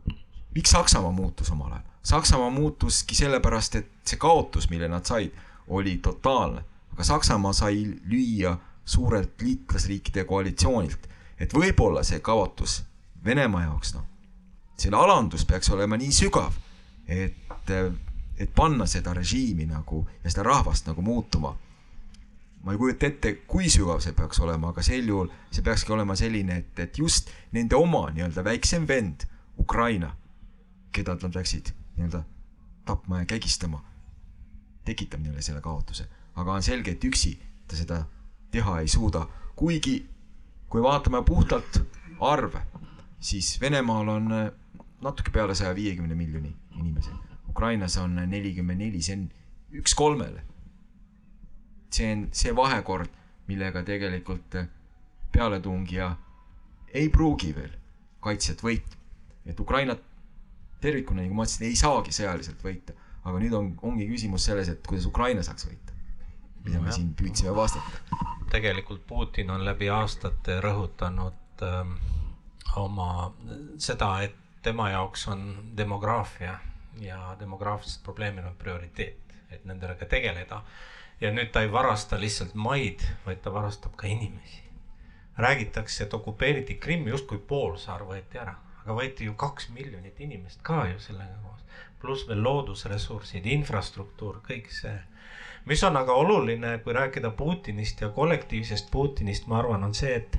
miks Saksamaa muutus omal ajal? Saksamaa muutuski sellepärast, et see kaotus, mille nad said, oli totaalne. aga Saksamaa sai lüüa suurelt liitlasriikide koalitsioonilt, et võib-olla see kaotus Venemaa jaoks, noh, selle alandus peaks olema nii sügav, et, et panna seda režiimi nagu ja seda rahvast nagu muutuma ma ei kujuta ette, kui sügav see peaks olema, aga sel juhul see peakski olema selline, et, et just nende oma nii-öelda väiksem vend, Ukraina, keda nad läksid nii-öelda tapma ja kägistama, tekitab neile selle kaotuse. aga on selge, et üksi ta seda teha ei suuda, kuigi kui vaatame puhtalt arve, siis Venemaal on natuke peale saja viiekümne miljoni inimese. Ukrainas on nelikümmend neli, see on üks kolmele see on see vahekord, millega tegelikult pealetungija ei pruugi veel kaitsjat võita. et Ukrainat tervikuna, nagu ma ütlesin, ei saagi sõjaliselt võita, aga nüüd on, ongi küsimus selles, et kuidas Ukraina saaks võita. mida me siin püüdsime vastata. tegelikult Putin on läbi aastate rõhutanud ähm, oma seda, et tema jaoks on demograafia ja demograafilised probleemid on prioriteet, et nendega tegeleda ja nüüd ta ei varasta lihtsalt maid, vaid ta varastab ka inimesi. räägitakse, et okupeeriti Krimm, justkui poolsaar võeti ära, aga võeti ju kaks miljonit inimest ka ju sellega koos. pluss veel loodusressursid, infrastruktuur, kõik see. mis on aga oluline, kui rääkida Putinist ja kollektiivsest Putinist, ma arvan, on see, et,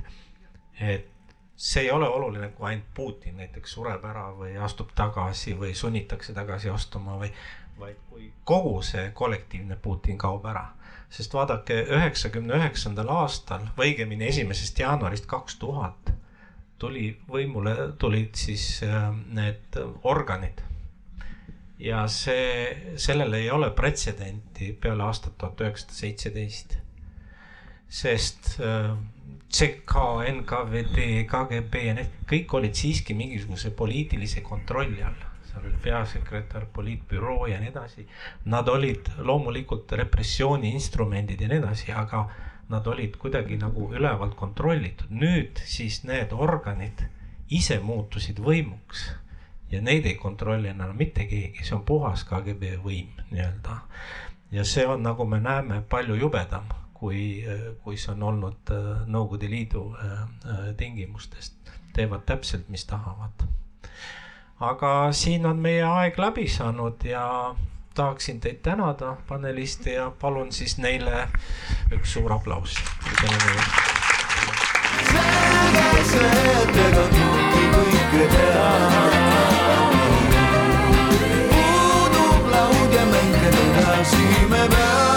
et see ei ole oluline, kui ainult Putin näiteks sureb ära või astub tagasi või sunnitakse tagasi astuma või vaid kui kogu see kollektiivne Putin kaob ära. sest vaadake, üheksakümne üheksandal aastal või õigemini esimesest jaanuarist kaks tuhat tuli võimule, tulid siis äh, need organid. ja see, sellel ei ole pretsedenti peale aastat tuhat üheksasada seitseteist. sest CK, äh, NKVD, KGB ja need kõik olid siiski mingisuguse poliitilise kontrolli all seal oli peasekretär, poliitbüroo ja nii edasi. Nad olid loomulikult repressiooni instrumendid ja nii edasi, aga nad olid kuidagi nagu ülevalt kontrollitud. nüüd siis need organid ise muutusid võimuks ja neid ei kontrolli enam mitte keegi, see on puhas KGB võim nii-öelda. ja see on, nagu me näeme, palju jubedam, kui, kui see on olnud äh, Nõukogude Liidu äh, äh, tingimustest. teevad täpselt, mis tahavad aga siin on meie aeg läbi saanud ja tahaksin teid tänada, paneliste ja palun siis neile üks suur aplaus. sõõdega kõiki kõike teha. puudub laud ja mängida tahtsime peale.